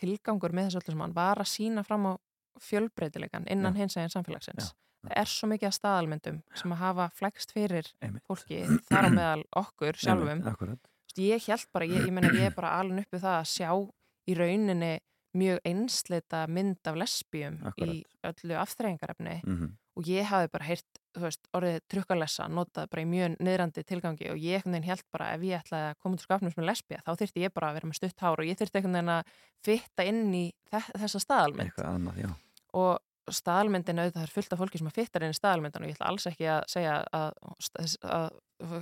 F: tilgangur með þessu öllu sem hann var að sína fram á fjölbreytilegan innan hins einn samfélagsins. Það er svo mikið að staðalmyndum sem að hafa flækst fyrir
C: Einmitt.
F: fólki þar á meðal okkur sjálfum
C: Einmitt, Akkurat.
F: Ég held bara, ég, ég meina ég er bara alveg uppið það að sjá í rauninni mjög einsleita mynd af lesbíum í öllu afþreyingarefni
C: Mhm.
F: Og ég hafi bara heyrt, þú veist, orðið trukkalessa notað bara í mjög niðrandi tilgangi og ég einhvern veginn held bara ef ég ætlaði að koma til skapnum sem lesbía þá þyrfti ég bara að vera með stutt hár og ég þyrfti einhvern veginn að fitta inn í þe- þessa staðalmynd.
C: Annað,
F: og staðalmyndin auðvitað er fullt af fólki sem að fittar inn í staðalmyndin og ég ætla alls ekki að segja að, að,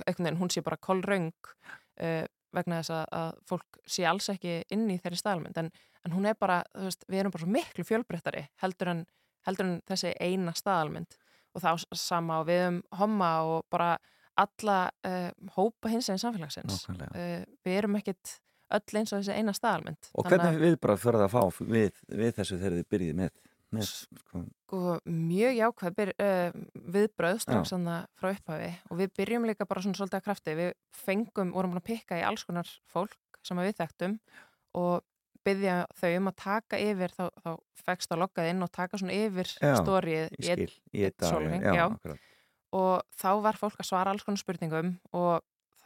F: einhvern veginn hún sé bara kolröng uh, vegna þess að, að fólk sé alls ekki inn í þeirri staðalmynd. En, en hún er bara, þú veist, við erum bara svo miklu fjölbreyttari heldur en, heldur en þessi eina staðalmynd. Og s- sama og við um homma og bara alla uh, hópa hins eginn samfélagsins uh, við erum ekkit öll eins og þessi eina staðalmynd.
C: Og
F: Þannig
C: hvernig viðbrað fyrir það að fá við, við þessu þegar þið byrjið með? með sko,
F: sko, mjög jákvæð byr, uh, strax
C: Já.
F: þannig frá upphafi. Og við byrjum líka bara svona svolítið að krafti. Við fengum, vorum búin að pikka í alls konar fólk sem við þekktum. Og byggja þau um að taka yfir þá, þá fegst að loggað inn og taka svona yfir stórið
C: í já. akkurat.
F: og þá var fólk að svara alls konar spurningum og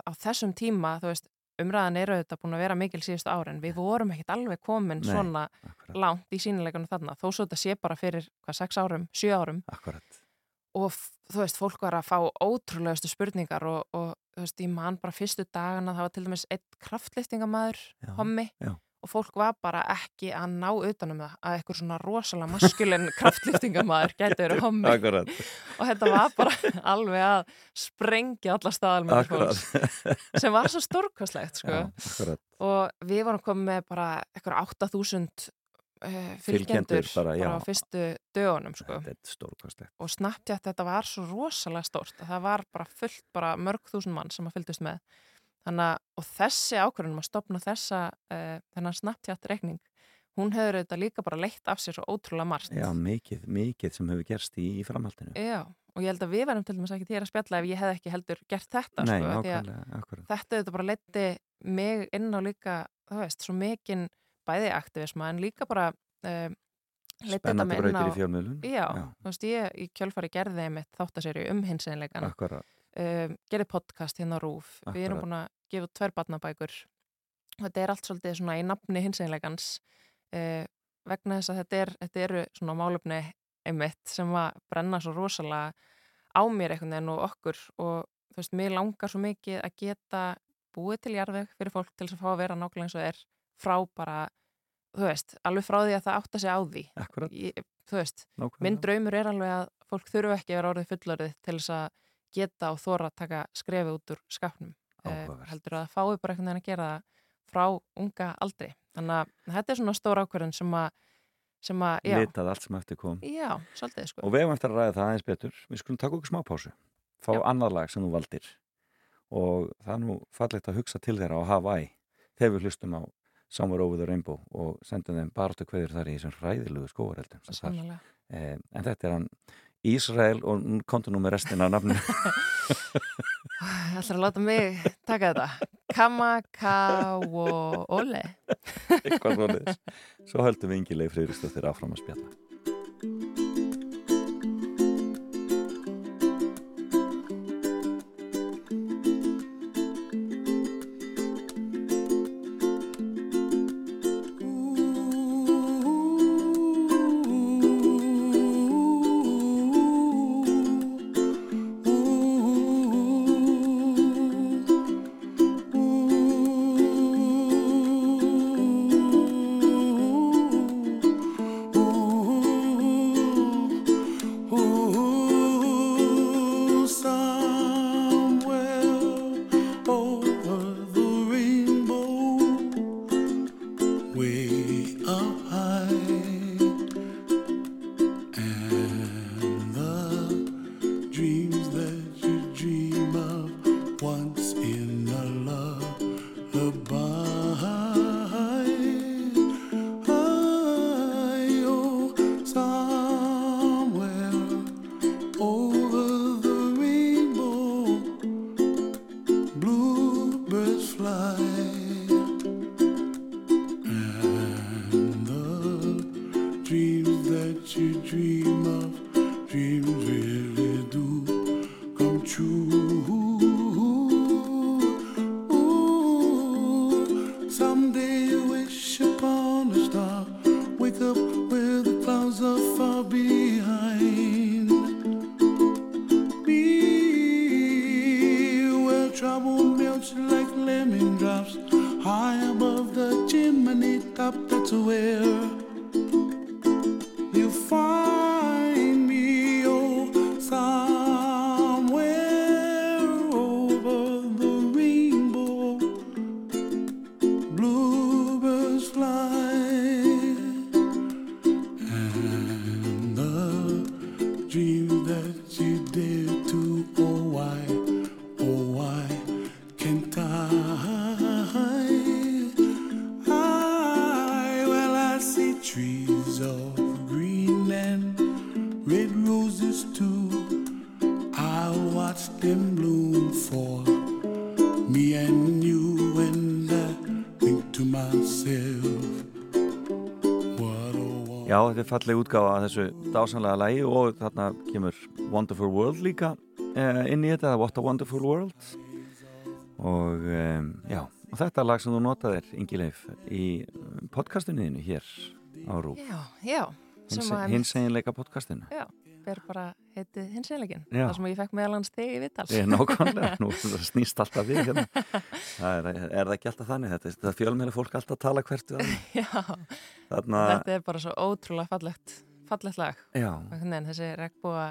F: á þessum tíma, veist, umræðan eru þetta búin að vera mikil síðustu árin, við vorum ekkit alveg komin
C: Nei,
F: svona langt í sínileikunum þarna, þó svo þetta sé bara fyrir hvað, sex árum, sjö árum
C: Akkurat.
F: og þú veist, fólk var að fá ótrúlegustu spurningar og, og þú veist, ég man bara fyrstu dagana, það var til dæmis einn kraftliftingamæður,
C: Já,
F: hommi
C: já.
F: Og fólk var bara ekki að ná utanum það að eitthvað svona rosalega maskulin kraftliftingamæður gæti verið hommi og þetta var bara alveg að sprengja alla fólks sem var svo stórkostlegt sko.
C: Akkurat.
F: og við vorum komið með bara eitthvað 8000 uh, fylgjendur
C: bara, já.
F: á fyrstu dögunum sko. Og Snapchat þetta var svo rosalega stórt að það var bara fullt bara mörg þúsund mann sem að fylgdust með þannig að og þessi ákvörðunum að stopna þessa uh, þennan Snapchat reikning hún hefur þetta líka bara leitt af sér svo ótrúlega margt
C: Já, mikið, mikið sem hefur gerst í, í framhaldinu.
F: Já, og ég held að við verðum til dæmis ekki til að spjalla ef ég hef ekki heldur gert þetta
C: Nei,
F: sko, því að
C: nákvæmlega, akkurat.
F: þetta þetta bara leiti mig inn á líka, þú veist, svo mikinn bæði aktivisma en líka bara um, leiti þetta
C: Spennandi
F: mig inn á
C: brautir í fjölmiðlun.
F: Já,
C: Já.
F: þú veist, ég í kjölfari gerði einmitt þáttaseri um hinsenleikan
C: Akkurat.
F: Um, gerði podcast hérna á Rúf við erum
C: Akkurat.
F: búin að gefa út tvær barnabækur þetta er allt svolítið svona í nafni hinsenleikans uh, vegna þess að þetta, er, þetta eru svona málefni einmitt sem að brenna svo rosalega á mér einhvern veginn og okkur og þú veist, mér langar svo mikið að geta búið til jarðveg fyrir fólk til þess að fá að vera nákvæmlega eins og er frá bara, þú veist, alveg frá því að það átta sig á því
C: Akkurat.
F: Ég, þú veist,
C: Nákvæmlega.
F: minn draumur er alveg að fólk þurfu ekki að vera orðið fullorðið til þess að geta og þóra að taka skrefið út úr skapnum eh,
C: Áhugavert.
F: heldur að fái bara einhvern veginn að gera það frá unga aldri þannig að þetta er svona stór ákvörðun sem að, sem að já,
C: Litað allt sem eftir kom.
F: já, svolítið sko
C: Og við hefum eftir að ræða það aðeins betur. Við skulum taka okkur smá pásu. Fá
F: Já.
C: annað lag sem þú valdir. Og það er nú fallegt að hugsa til þeirra á Hawaii þegar við hlustum á Somewhere Over the Rainbow og sendum þeim baráttu kveður þar í þessum hræðilegu skóareldum
G: eh, en þetta er hann Ísrael og kontu nú með restina af nafnu
F: Það ætlar að láta mig taka þetta. Kamakaole.
G: eitthvað svoleiðis svo höldum við Ingi Leif Friðristóttir áfram að spjalla þetta er falleg útgáfa að þessu dásanlega lægi og þarna kemur Wonderful World líka eh, inn í þetta, What a Wonderful World og um, já, og þetta lag sem þú notaðir, Ingi Leif, í podcastinu hér á Rú,
F: Já, já. að-
G: hins einleika podcastinu.
F: Já, ber bara heitið hins einleikin.
G: Já.
F: Það sem ég fekk meðal hans þig í Vittal.
G: Er nákvæmlega, nú það snýst alltaf við hérna. Það er, er það ekki alltaf þannig, þetta, þetta fjölmeira fólk alltaf tala hvert.
F: Já,
G: Þarna,
F: þetta er bara svo ótrúlega fallegt, fallegt lag. veginn, þessi regnbúa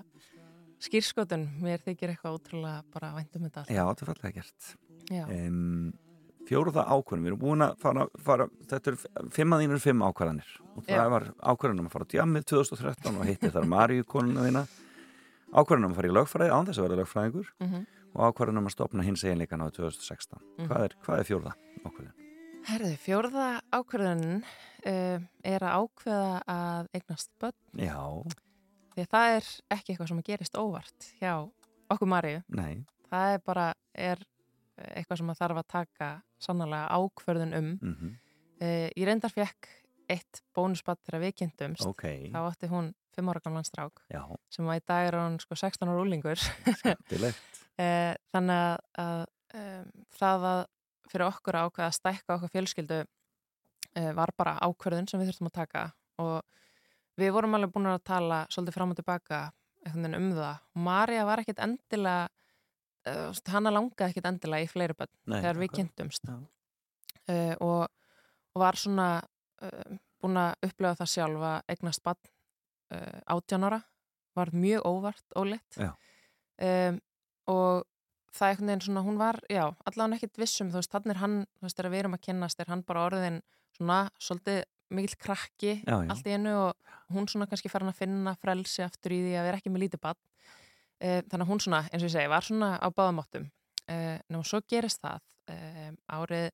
F: skýrskotun, mér þykir eitthvað ótrúlega bara væntum þetta allt.
G: já, þetta er fallega gert.
F: Já,
G: um, fjóruða ákvörðum, við erum búin að fara, fara þetta er fimm að þínur fimm ákvörðanir og það
F: Já.
G: var ákvörðunum að fara á djammið 2013 og hitti þar Maríu konuna þína ákvörðunum að fara í lögfræði án þess að vera lögfræðingur
F: Mhm.
G: og ákvörðunum að stopna hins eiginleikan á 2016
F: Mhm.
G: hvað, er, hvað er fjórða ákvörðun?
F: herðu, fjórða ákvörðunin uh, er að ákveða að eignast börn,
G: Já,
F: því að það er ekki eitthvað sem gerist óvart hjá okkur Maríu.
G: nei,
F: Það er bara, er eh, eitthvað sem að þarf að taka sannlega ákvörðun um.
G: mm
F: Uh, ég reyndar fekk eitt bónusbatt þegar við kynntumst.
G: ok,
F: Þá átti hún 5 ára gamlan strák
G: já,
F: sem var í dag er hann sko 16 ára úlingur.
G: dilegt
F: Eh, þannig að, um, það að fyrir okkur að ákveða að stækka okkar fjölskyldu uh, var bara ákverðun sem við þurftum að taka og við vorum alveg búin að tala svolítið fram og tilbaka um það og Marja var ekkit endilega uh, hana langaði ekkit endilega í fleiri bönn þegar við kynntumst. Uh, og, og var svona uh, búin að upplega það sjálf að eignast bann uh, 18 ára. Var mjög óvart, óleitt
G: Já.
F: um, og það er einhvern veginn svona, hún var, já, allavega ekkit vissum, þú veist, þannig er hann, þú veist, þegar við erum að kynnast er hann bara orðin svona svolítið mikill krakki
G: Já, já.
F: allt í einu og hún svona kannski farin að finna frelsi aftur í því að vera ekki með lítið bann þannig að hún svona, eins og ég segi, var svona á báðamáttum uh, nema svo gerist það uh, árið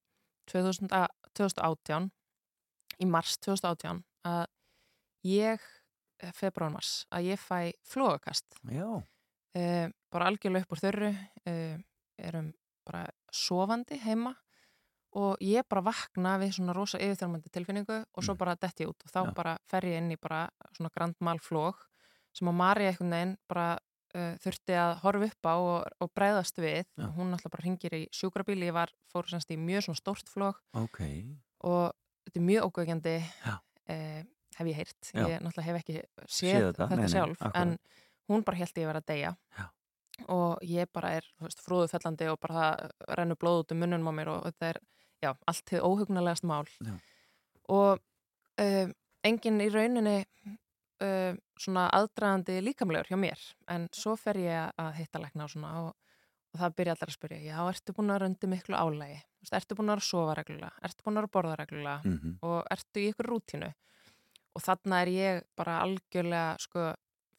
F: 2000, að- 2018 í mars 2018 að ég februarmars að ég fæ uh, bara algjörlega upp úr þörru erum bara sofandi heima og ég bara vakna við svona rosa yfirþjálfandi tilfinningu og svo
C: Mm.
F: bara detti ég út og þá
C: Já.
F: bara fer ég inn í bara svona grandmal flók sem að Mari einhvern veginn bara uh, þurfti að horfa upp á og, og breyðast við.
C: Já.
F: hún alltaf bara ringir í sjúkrabíl ég var, fór semst í mjög svona stórt flók
C: ok.
F: Og þetta er mjög ógögjandi
C: Já.
F: eh, hef ég heyrt. Ég náttúrulega hef ekki séð,
C: Séð þetta,
F: þetta,
C: nei, nei,
F: sjálf
C: akkurat.
F: en hún bara held ég að vera að deyja.
C: Já.
F: og ég bara er fróðufellandi og bara það rennur blóð út um munnum á mér og þetta er já, allt til óhugnulegast mál. Og uh, enginn í rauninni uh, svona aðdraðandi líkamlegur hjá mér. En svo fer ég að hitta lækna og svona og, og það byrja allir að spyrja já, ertu búin að röndi miklu álægi ertu búin að sofa reglulega, ertu búin að borða reglulega?
C: Mm
F: og ertu í ykkur rútínu? Og þarna er ég bara algjörlega sko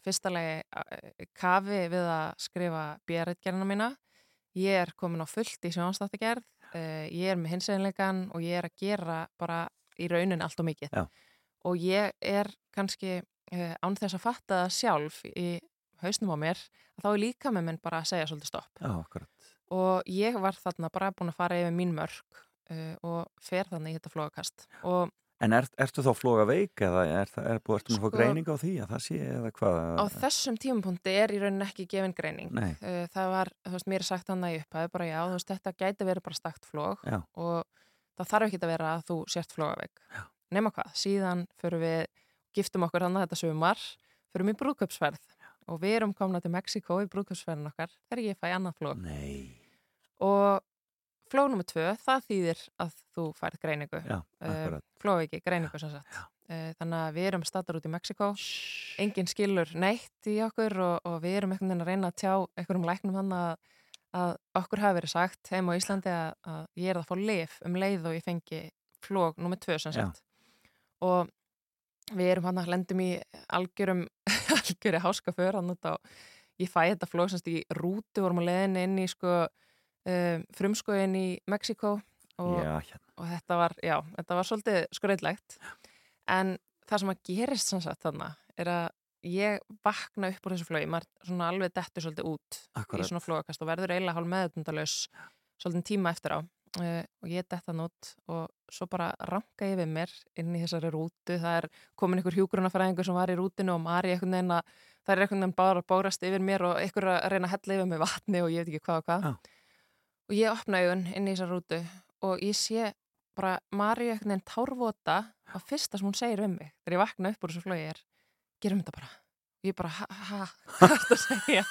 F: fyrsta lagi eh, kafi við að skrifa björðgerðina mína. Ég er komin á fullt í sjónstáttagerð uh, ég er með hinseginleikan og ég er að gera bara í raunin allt og mikið.
C: Já.
F: og ég er kannski án þess að fatta það sjálf í hausnum á mér þá er líka með minn bara að segja svolítið stopp
C: Já, akkurat
F: og ég var þarna bara búin að fara yfir mín mörg uh, og fer þannig í þetta flóðakast og
C: En er, ertu þá floga veik eða er, er ertu með að fá
F: Sko-
C: greining á því að það sé eða hvað?
F: á þessum tímapunkti er í raunin ekki gefin greining Uh, það var, þú veist, mér sagt hann að ég upphæði bara já, þú veist, þetta gæti verið bara stakt flóg og það þarf ekki að vera að þú sért flógaveik.
C: Já.
F: Nema hvað, síðan förum við, giftum okkur hann þetta sumar, förum í brúðköpsferð og við erum komna til Mexiko í brúðköpsferðin okkar þegar ég fæ annað flóg
C: nei.
F: Og flóg nummer tvö, það þýðir að þú færð greiningu.
C: Já, akkurat.
F: flóveiki, greiningu sem sagt. Uh, þannig að við erum statar út í Mexiko engin skilur neitt í okkur og, og við erum einhvern veginn að reyna að tjá einhverjum læknum þannig að, að okkur hafi verið sagt heim á Íslandi að, að ég er að fá lif um leið og ég fengi flóg nummið tvö sem sagt. Og við erum hann að lendum í algjörum algjöri háskaför hann út á ég fæ þetta flóg semst í rútu vorum að leiðin inn í sko um, frumskóin í Mexiko og
C: Já, hérna.
F: og þetta var, já, þetta var svolítið skröðlegt en það sem að gerist sem sagt þarna er að ég vakna upp úr þessu flögi maður svona alveg dettur svolítið út í
C: Akkurat.
F: svona flóakast og verður eiginlega hálf meðutundalös svolítið tíma eftir á uh, og ég detta nút og svo bara ranka ég við mér inn í þessari rútu. Það er komin ykkur hjúgrunafræðingur sem var í rútinu og Mari einhvern veginn að það er einhvern veginn bara að bórast yfir mér og ykkur að reyna að hella yfir mig vatni og ég veit ekki hvað og hvað.
C: Já.
F: og ég opna augun inn í þessari rútu og ég sé bara Mari einhvern veginn tárvota að fyrsta sem hún segir við mig þegar ég vakna upp úr þessu flögi er gerum þetta bara. Og ég bara, ha, ha, hvað er þetta að segja?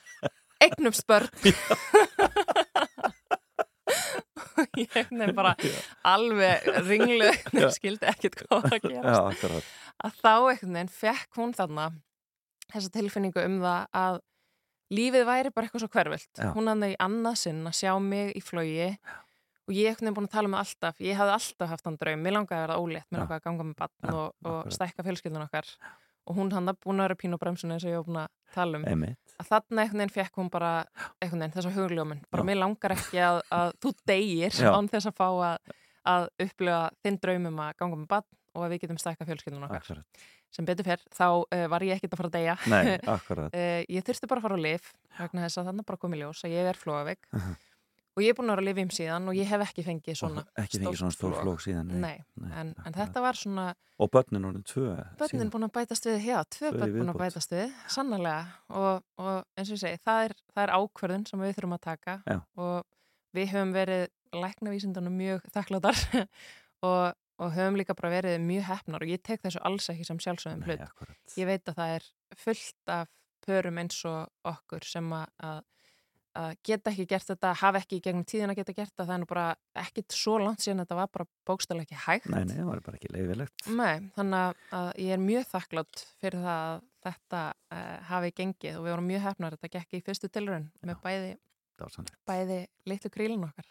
F: Eignum spörn ég veginn bara alveg ringlu skildi ekkert hvað að
C: Já,
F: gerast.
C: akkurat.
F: Að þá einhvern veginn fekk hún þarna þessa tilfinningu um það að lífið væri bara eitthvað svo hverfilt
C: Já.
F: hún hafði í annað sinn að sjá mig í flögi og ég einhvern veginn búin að tala með alltaf. Ég hafði alltaf haft hann draum, mér langaði að vera ólétt. Mér
C: Já.
F: langaði að ganga með bann
C: Já,
F: og, og stækka fjölskyldun okkar og hún hann búin að vera pínu á bremsunni eins og ég var búin að tala um.
C: Einmitt.
F: Að þarna einhvern veginn fekk hún bara einhvern veginn þessa hugljómin, bara mér langar ekki að, að þú deyir án þess að fá að, að upplifa þinn draumum að ganga með bann og að við getum stækka fjölskyldun okkar.
C: Akkurat.
F: Sem betur fyrr, þá uh, var ég ekkert að fara að deyja.
C: Nei,
F: uh, ég þurfti bara að fara á lif vegna þess að þannig bara komið ljós að ég er flóavegg
C: Mhm.
F: Og ég er búin að vera að lifja um síðan og ég hef ekki fengið svona
C: Og Ekki fengið svona stór flók síðan
F: Nei,
C: nei,
F: en, en
C: akkurat.
F: þetta var svona
C: Og börnin orðin tvö
F: börnin búin að bætast við, já, tvö börn búin að bætast við, sannlega og, og eins og ég segi, það er, það er ákvörðun sem við þurfum að taka.
C: Já.
F: og við höfum verið læknavísindunum mjög þakkláttar og, og höfum líka bara verið mjög hefnar og ég tek þessu alls ekki sem sjálfsögum
C: Nei,
F: hlut. ég veit að það er fullt af pörum eins og okkur sem að, að, að geta ekki gert þetta, hafa ekki í gegnum tíðin að geta gert þetta, það er nú bara ekkit svo langt síðan þetta var bara bókstæðlega ekki hægt.
C: Nei, nei, það var bara ekki leifilegt
F: Nei, þannig að- að ég er mjög þakklátt fyrir það að þetta uh, hafi gengið og við vorum mjög hefnar þetta gekk í fyrstu tilraun með bæði, bæði litlu krílin okkar.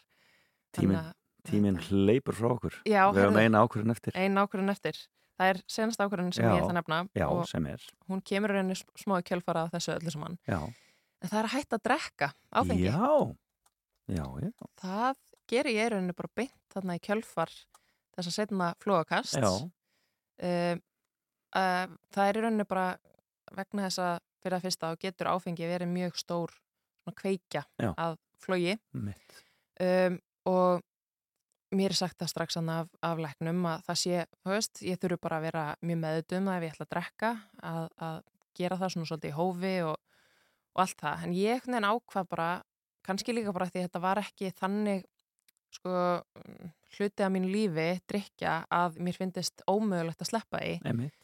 F: Þannig að-
C: Tíminn hleypur frá okkur
F: Já,
C: Við
F: heyrðu.
C: eina ákvörðin eftir
F: Ein ákvörðun eftir. Það er senast ákvörðun sem
C: Já,
F: ég ætla að nefna
C: Já,
F: og
C: sem
F: hún kemur reyni smá kjölfara af þessu öllu saman.
C: Já,
F: En það er að hætta að drekka áfengi.
C: já Já, já,
F: Það gerir ég í rauninni bara beint þarna í kjölfar þess að setna flóakast.
C: já.
F: Uh, uh, það er í rauninni bara vegna þess að fyrir að fyrsta þá getur áfengi verið mjög stór kveikja
C: Já.
F: að
C: mitt
F: um, og mér er sagt það strax af, af læknum að það sé, þú veist, ég þurfu bara að vera mjög meðutum að ef ég ætla að drekka að, að gera það svona svolítið í hófi og, og allt það, en ég einhvern veginn ákvað bara, kannski líka bara því þetta var ekki þannig sko mm, hluti af mín lífi drikja að mér finnist ómögulegt að sleppa því
C: Einmitt.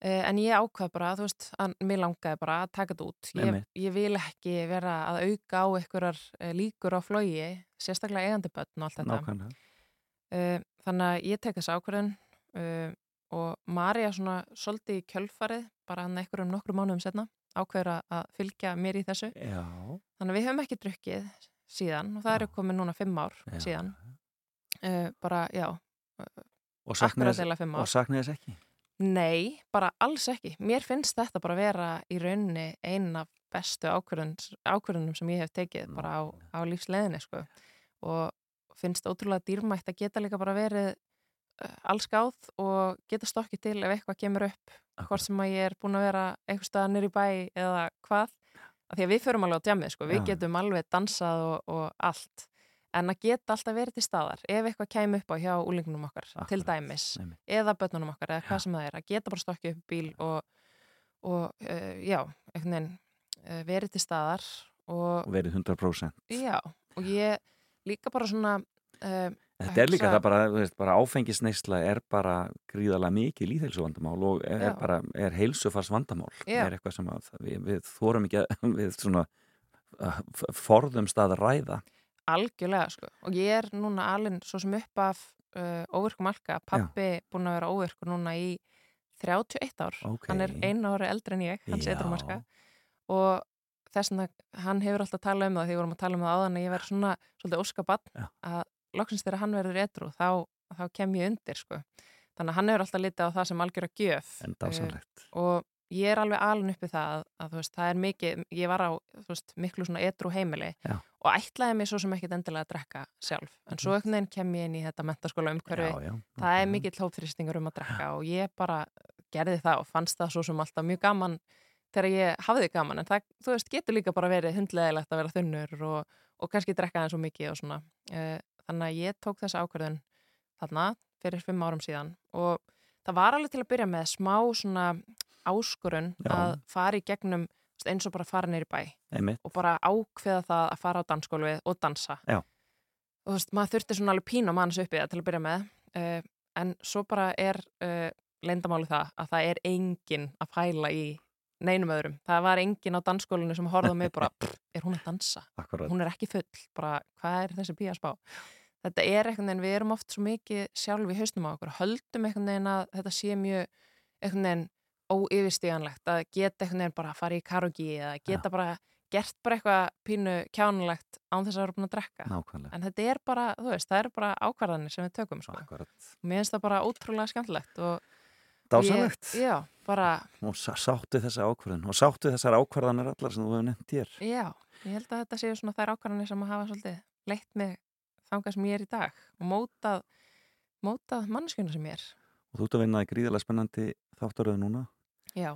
F: Uh, en ég ákvað bara, þú veist, að mér langaði bara að taka þetta út. Ég, ég vil ekki vera að auka á einhverjar uh, líkur á flogi, sérstaklega eigandi börn og allt þetta.
C: nákvæmlega
F: Uh, þannig að ég tek þessa ákvörðun uh, og Marja svona svolítið í kjölfarið, bara hann eitthvað um nokkru mánuðum setna, ákveður að- að fylgja mér í þessu.
C: já,
F: Þannig að við höfum ekki drukkið síðan og það eru komið núna fimm ár
C: já.
F: síðan. Uh, bara, já,
C: og saknaði þess, ekki
F: Nei, bara alls ekki. Mér finnst þetta bara vera í rauninni einn af bestu ákvörðun, ákvörðunum sem ég hef tekið bara á, á lífsleðinni sko. og finnst ótrúlega dýrmætt að geta líka bara verið allskáð og geta stokkið til ef eitthvað kemur upp hvort sem að ég er búin að vera einhver staðar nýri bæ eða hvað af því að við förum alveg á djamið sko, við getum alveg dansað og, og allt. En að geta alltaf verið til staðar ef eitthvað kæmi upp á hjá úlingunum okkar til
C: Akkurat.
F: dæmis
C: Einmitt.
F: eða börnunum okkar eða hvað sem það er að geta bara stokkið upp bíl og, og uh, já, veginn uh, verið til staðar og
C: og verið 100%
F: já, og ég líka bara svona uh,
C: Þetta er líka það bara, veist, bara áfengisneisla er bara gríðarlega mikið líðheilsuvandamál og er,
F: Já.
C: bara, er heilsufars vandamál.
F: Já.
C: er eitthvað sem að við, við þórum ekki að, við svona uh, forðumst að ræða.
F: algjörlega sko og ég er núna alveg svo sem upp af uh, óvirkum alka, pappi búin að vera óvirkur núna í 31 ár
C: Ok.
F: hann er einu ári eldri en ég, hann
C: Já.
F: setur marka og þess vegna hann hefur alltaf talað um það því við vorum að tala um það áðan að ég verð svona svolítið óskabann
C: Já.
F: að loksins þegar hann verður etru þá, þá kem ég undir sko. Þannig að hann hefur alltaf litið á það sem algjör að gjöf
C: dásanlegt.
F: og ég er alveg alin uppi það að, að veist, það er mikið, ég var á veist, miklu svona etru heimili
C: Já.
F: og ætlaði mig svo sem ekkit endilega að drekka sjálf. En svo einhvern veginn kem ég inn í þetta mentaskóla umhverfi,
C: Já,
F: það er
C: nákvæmlega.
F: mikill hópþrýstingur um að drekka og ég bara gerði það og fannst það svo sem alltaf mjög gaman þegar ég hafði gaman. En það, þú veist, getur líka bara verið hundleðilegt að vera þunnur og, og kannski drekka það svo mikið og svona. Eh, þannig að ég tók þessa ákvörðun þarna fyrir fimm árum síðan og það var alveg til að byrja með smá svona áskorun
C: Já.
F: að fara í gegnum eins og bara fara neyri bæ
C: Einmitt.
F: og bara ákveða það að fara á dansgólfið og dansa
C: Já.
F: og þú veist, maður þurfti svona alveg pín á manns uppi það til að byrja með uh, en svo bara er uh, leyndamáli það að það er engin að pæla í neinum öðrum, það var engin á dansskólinu sem horfði á mig bara, "Pff, er hún að dansa
C: Akkurat.
F: hún er ekki full, bara hvað er þessi pía að spá þetta er einhvern veginn, við erum oft svo mikið sjálf í hausnum á okkur, höldum einhvern veginn að þetta sé mjög einhvern veginn óyfirstíganlegt að geta einhvern veginn bara að fara í karogi eða geta bara gert bara eitthvað pínu kjánulegt án þess að vera búin að drekka
C: Nákvæmlega.
F: en þetta er bara, þú veist, það eru bara ákvarðanir sem við tökum sko. Mér finnst það bara ótrúlega skemmtilegt og
C: Dásanlegt.
F: bara,
C: Og sá- sáttu þessa ákvarðan og sáttu þessar ákvarðanir allar sem þú hefur nefnt hér.
F: já ég held að þetta séu svona þær ákvarðanir sem að hafa svolítið leitt mig þangað sem ég er í dag og mótað mótað mannskjöna sem ég er
C: Og þú ert að vinna í gríðarlega spennandi þáttaröðu núna
F: já,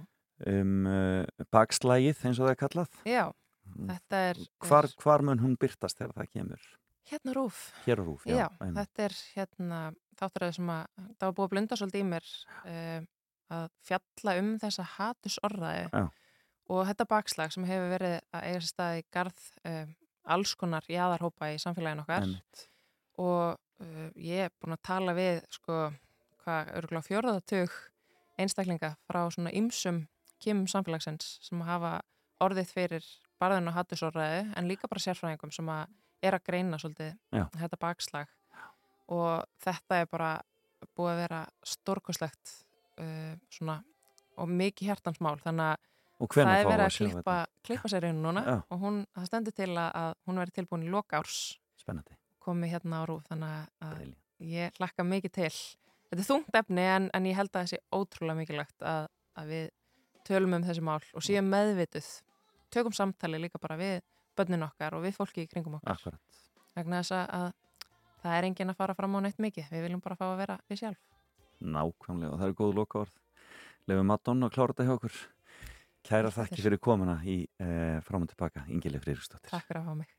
C: um uh, bakslægið eins og það er kallað.
F: já, þetta er
C: Hvar,
F: er,
C: hvar mun hún byrtast þegar það kemur?
F: hérna rúf
C: Hér Rúf, já.
F: Já, þetta er hérna þáttaröð sem að það var búið að blunda svolítið í mér uh, að fjalla um þessa hatusorðaði
C: Já.
F: og þetta bakslag sem hefur verið að eiga sér stað í garð uh, alls konar jáðarhópa í samfélaginu okkar
C: Einmitt.
F: og uh, ég er búin að tala við sko, hvað, örgulega fjórðatug einstaklinga frá svona ymsum kemum samfélagsins sem hafa orðið fyrir barðin og hattusorðaði en líka bara sérfræðingum sem að er að greina svolítið
C: Já.
F: þetta bakslag og þetta er bara búið að vera stórkoslegt uh, svona og mikið hjartansmál þannig að það er verið
C: að
F: klippa, klippa sér einu núna
C: Já.
F: og hún, það stendur til að hún verið tilbúin í
C: lokárs
F: komi hérna á rúf þannig að ég hlakka mikið til. Þetta er þungt efni en, en ég held að það sé ótrúlega mikilvægt að, að við tölum um þessi mál og síðan meðvituð. Tökum samtali líka bara við börnin okkar og við fólki í kringum okkar.
C: Akkurat.
F: vegna þess að það er engin að fara fram á neitt mikið, við viljum bara fá að vera við sjálf.
C: Nákvæmlega og það eru góð lokaord Lefi Madonna að klára þetta hjá okkur. Kæra þakki fyrir komuna í eh, fram og tilbaka, Ingele Friðriksdóttir.
H: Takk fyrir að hafa mig.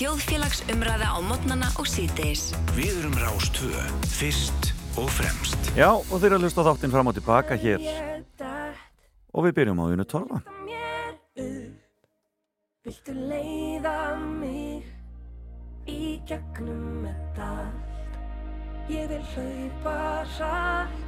A: þjóðfélagsumræða á mótnana og síðdeis.
B: Við erum Rástvö, fyrst og fremst.
C: Já, og þeir eru að hlusta þáttinn fram og tilbaka hér. Og við byrjum á
E: því að torfa. Viltu leiða mig í gegnum með allt Ég vil hlaupa rætt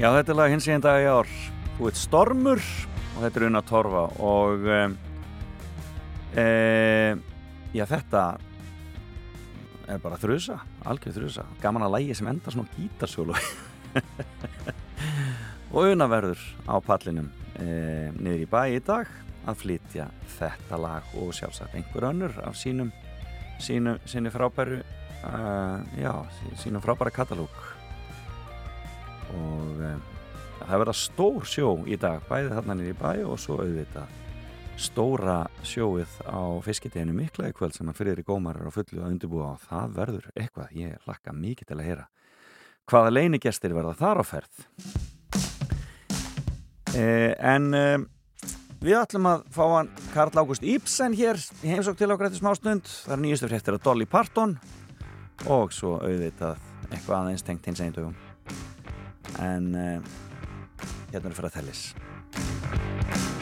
I: Já, þetta er lag hins eginn dag í ár. Þú veit Stormur og þetta er Una Torfa og um, e, já, þetta er bara þrusa, algjör þrusa. Gaman að lægi sem enda svona á gítarsólu. og Una verður á pallinum e, niður í bæ í dag að flytja þetta lag og sjálfsagt einhver önnur af sínum, sínum sinni frábæru uh, já, sí- sínum frábæra katalóg og um, það verða stór sjó í dag, bæði þarna í bæ og svo auðvitað stóra sjóið á fiskiteginu mikla í kvöld sem að fyrir í gómar er á fullu að undirbúa og það verður eitthvað, ég hlakka mikið til að heyra hvaða leinigestir verða þar á ferð. Eh, en eh, við ætlum að fá hann Karl Ágúst Íbsen hér heimsók til okkur eftir smástund. Það er nýjastu fréttir að Dolly Parton og svo auðvitað eitthvað aðeins tengt hins einn dögum en uh, hérna er fyrir að tellis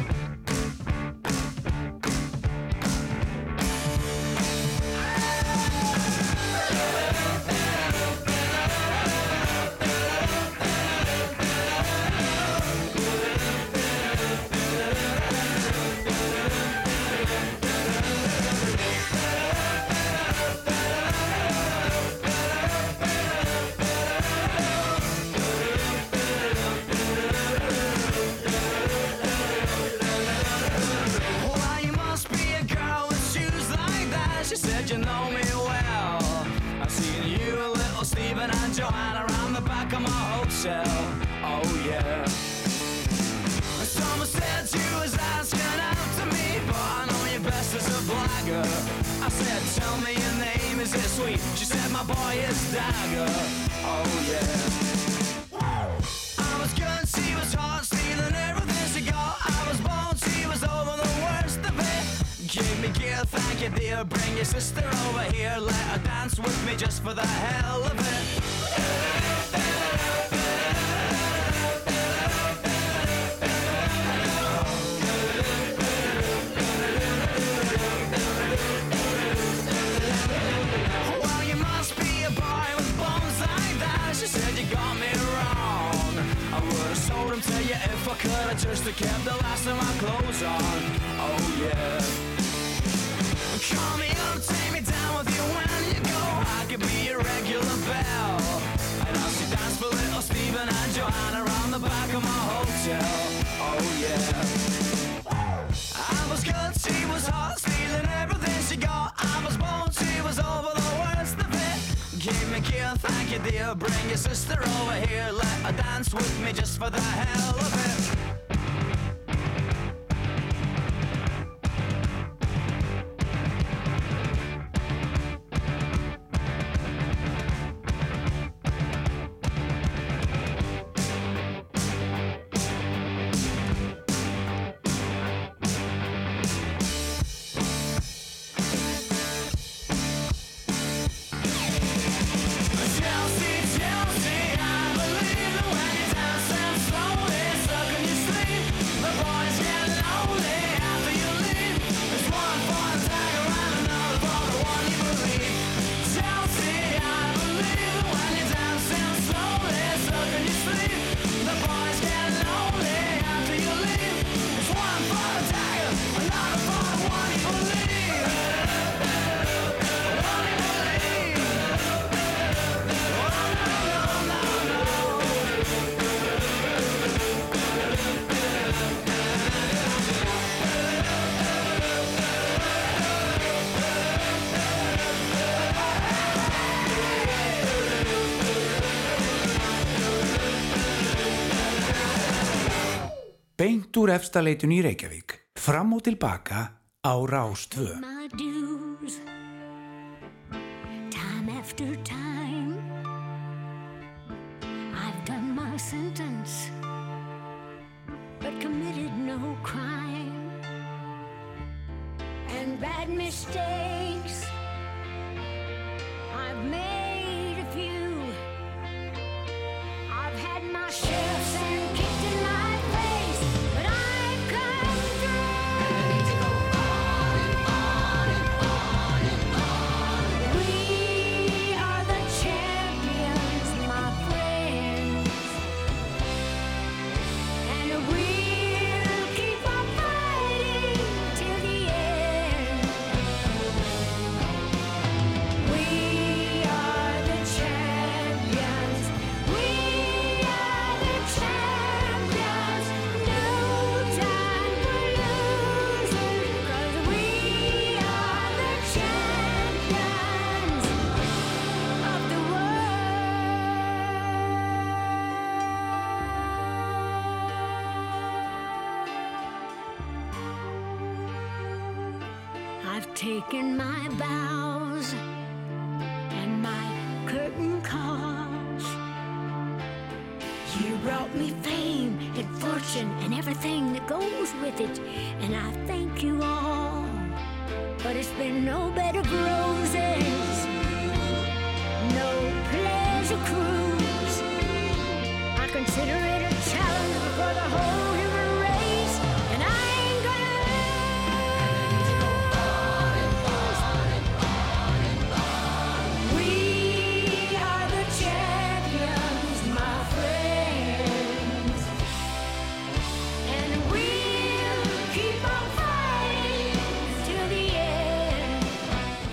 H: Beint úr efstaleitun í Reykjavík, fram og tilbaka á Rástvö.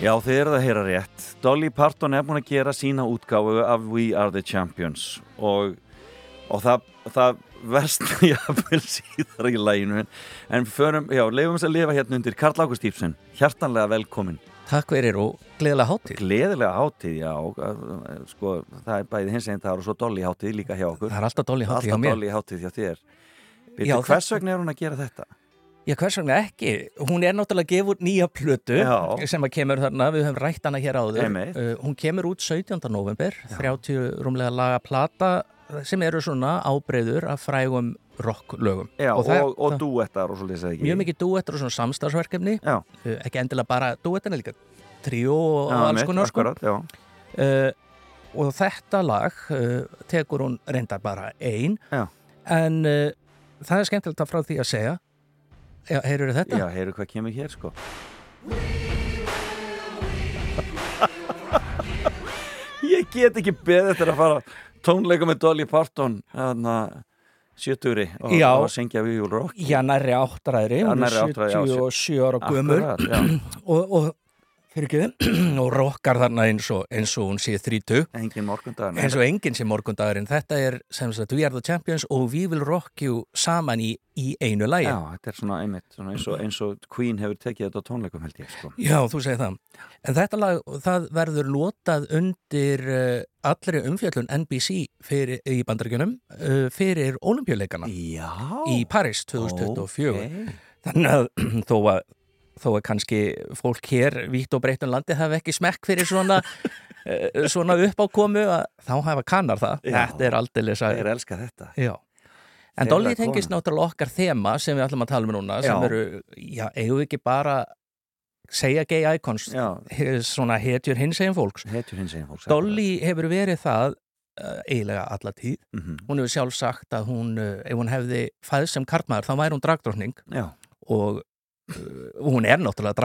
C: Já, þið eruð að heyra rétt. Dolly Parton er búin að gera sína útgáfu af We Are The Champions og, og það, það versta jafnvel síðar í læginu en, förum, já, leifum þess að lifa hérna undir Karl Ágúst Ípsen, hjartanlega velkomin.
J: Takk fyrir og gleðilega hátíð.
C: Gleðilega hátíð, já, sko, það er bæði hins einn það og svo Dolly hátíð líka hjá okkur.
J: Það er alltaf Dolly hátíð hjá mér.
C: Alltaf Dolly hátíð hjá þér. Veitu, hvers vegna er hún að gera þetta?
J: Já, hvers vegna ekki? Hún er náttúrulega út nýja plötu
C: Já.
J: sem að kemur þarna, við höfum rætt hana hér áður. Uh, hún kemur út 17. november, 30 rúmlega laga plata sem eru svona ábreyður af frægum rocklögum.
C: Já, og, og, og duettar og svo lýsa ekki.
J: Mjög mikið duettur og svona samstagsverkefni, uh, ekki endilega bara duettina líka, tríó og
C: já,
J: alls konar sko.
C: akkurat,
J: uh, og þetta lag uh, tekur hún reyndar bara ein
C: Já.
J: en uh, það er skemmtilegt að frá því að segja Já, heyrur þetta?
C: Já, heyrðu hvað kemur hér sko Ég get ekki beðið eftir að fara tónleika með Dolly Parton þarna sjöturi og,
J: Já.
C: og syngja við Júl Rock
J: Já, nærri áttræðri, hún er
C: nærri áttræðri, já,
J: 77 ára gömur og, og og rockar þarna eins og, eins og hún sé 30
C: Engin morgundagur
J: eins og enginn sé morgundagurinn. Þetta er sem sagt We Are The Champions og We Will Rock You saman í, í einu lægi
C: Já, þetta er svona einmitt svona eins, og, eins og Queen hefur tekið þetta á tónleikum held ég sko.
J: Já, þú segir það. En þetta lag, það verður lotað undir uh, allri umfjöllun NBC fyrir, í bandaríkjunum uh, fyrir olimpíuleikana í Paris 2024.
C: ókei.
J: Þannig að þó að þó að kannski fólk hér vítt og breytun landi hafi ekki smekk fyrir svona uh, svona uppákomu þá hafa kannar það.
C: Já.
J: Þetta er að
C: Þeir elska þetta.
J: Já. En Dolly tengist náttúrulega okkar þema sem við ætlum að tala um núna sem
C: Já.
J: eru, já, eigum við ekki bara segja gay icons? Svona hetjur hins eginn fólks.
C: Hetjur hins eginn fólks
J: Dolly hefur verið það uh, eiginlega alla tíð.
C: Mm
J: hún hefur sjálf sagt að hún uh, ef hún hefði fæðst sem kartmaður þá væri hún dragdrottning.
C: Já,
J: og hún er náttúrulega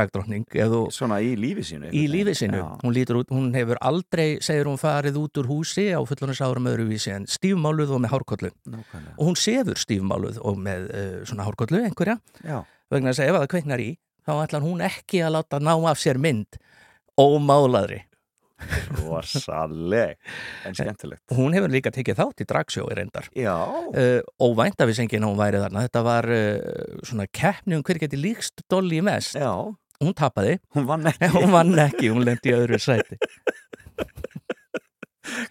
J: þú
C: svona í lífi sínu
J: í lífi sinu,
C: Já.
J: hún út hún hefur aldrei, segir hún, farið út úr húsi á fullonisárum öðruvísi en stífmáluð og með hárkollu.
C: Nákvæmlega.
J: Og hún sefur stífmáluð og með uh, svona hárkollu einhverja.
C: Já,
J: vegna að ef það kveiknar í þá ætlar hún ekki að láta ná af sér mynd ómálaðri
C: rosaleg. En skemmtilegt.
J: hún hefur líka tekið þátt í dragsjói reyndar. Uh, óvænt að við sengið hún væri þarna. Þetta var uh, svona keppni um hver geti líkst Dolly mest.
C: Já,
J: hún tapaði,
C: hún vann ekki.
J: Hún vann ekki hún lendi í öðru sæti.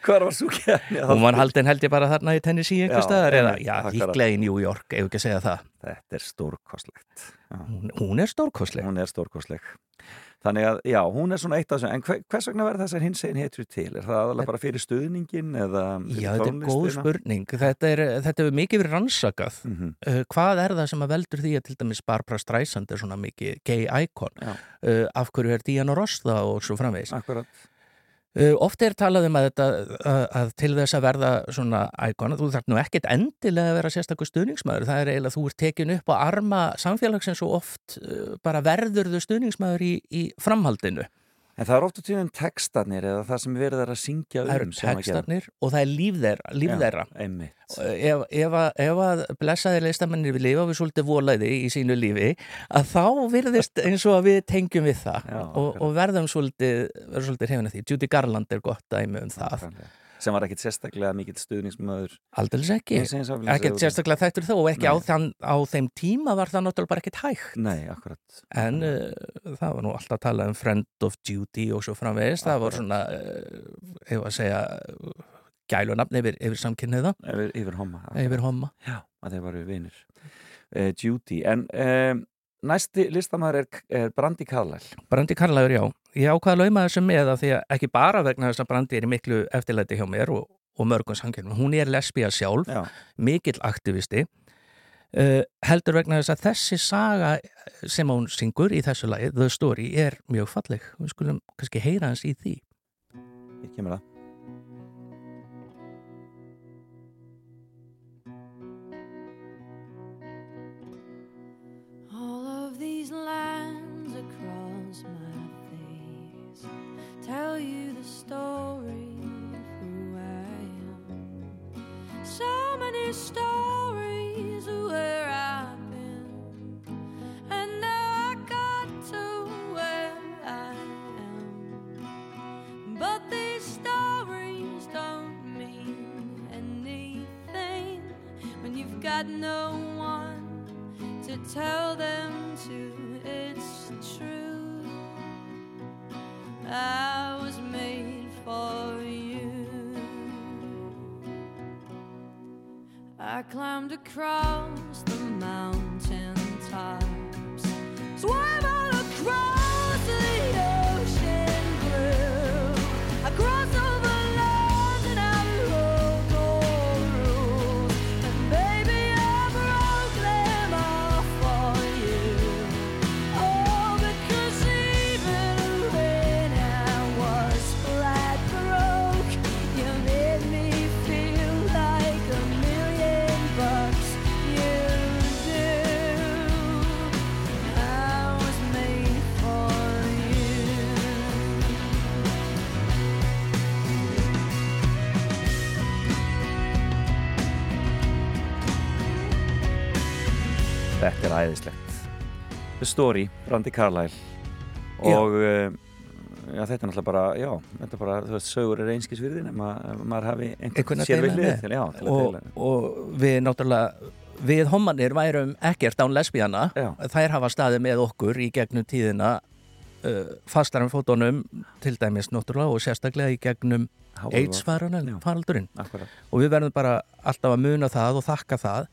C: Hvar var svo kefni?
J: Hún var haldin held ég bara þarna í Tennessee eitthvað staðar eða, já, líklega í New York, ef ekki að segja það.
C: Þetta er stórkostlegt.
J: Hún, hún er stórkostleg.
C: Hún er stórkostleg. Þannig að, já, hún er svona eitt af þessu, en hver, hvers vegna verður þessar hins einn hetru til? Er það aðalega bara fyrir stuðningin eða fyrir
J: Já, þetta er góð
C: tónlistina?
J: spurning. Þetta er, þetta hefur mikið verið rannsakað.
C: Mhm.
J: uh, hvað er það sem að veldur því að til dæmis Barbara Streisand er svona mikið gay icon?
C: Já.
J: Uh, af hverju er Diana Ross það og svo framvegis?
C: Akkurat.
J: Uh, oft er talað um að, þetta, að, til þess að verða svona icon, þú þarf nú ekkert endilega að vera sérstakur stuðningsmaður, það er eiginlega þú ert tekin upp á arma samfélagsins og oft uh, bara verður þau stuðningsmaður í, í framhaldinu.
C: En það er oft á tíðan textarnir eða það sem verið er að syngja
J: Það eru
C: um
J: textarnir og það er líf þeirra, líf
C: Já,
J: þeirra.
C: einmitt.
J: ef, ef, ef að blessaði leistamennir við lifa við svolítið volaði í sínu lífi að þá virðist eins og að við tengjum við það
C: Já,
J: og, og verðum svolítið, svolítið hefina því. Judy Garland er gott dæmi um það
C: sem var ekkit sérstaklega mikill stuðningsmaður.
J: Aldils ekki, ekkert sérstaklega þættur þó og ekki á, þann, á þeim tíma var það náttúrulega bara ekkert hægt.
C: Nei, akkurat.
J: En uh, það var nú alltaf að tala um Friend of Judy og svo framvegis. Það var svona, uh, ef að segja gælunafn yfir, yfir samkynniða
C: Yfir, homma
J: Yfir homma.
C: Já, að þeir varu vinir. Uh, Judy, en næsti listamæður er, er Brandi Carlyle
J: Brandi Karlaður, já. Ég ákvaða að lauma þessu með að því að ekki bara vegna þess að Brandi er í miklu eftirlæti hjá mér og, og mörgum samkynum. Hún er lesbía sjálf,
C: Já.
J: mikill aktivisti. Uh, heldur vegna þess að þessi saga sem hún syngur í þessu lagi, The Story, er mjög falleg. Við skulum kannski heyra hans í því.
C: Ég kemur það
E: you the story of who I am. So many stories of where I've been, and now I got to where I am. But these stories don't mean anything when you've got no one to tell them to. Climbed across
C: æðislegt. The Story, Brandi Carlyle. Og uh, já, þetta er náttúrulega bara, já, þetta er bara, þú veist, sögur er einskisvirði nema að maður hafi
J: Einhvern
C: einhvern
J: að
C: sér
J: deila
C: við hlið
J: með.
C: til, já, til
J: og, og við náttúrulega við hommanir værum ekkert án lesbíana
C: Já.
J: þær hafa staðið með okkur í gegnum tíðina uh, fastar en fótunum til dæmis náttúrulega og sérstaklega í gegnum. AIDS-faraldurinn og við verðum bara alltaf að muna það og þakka það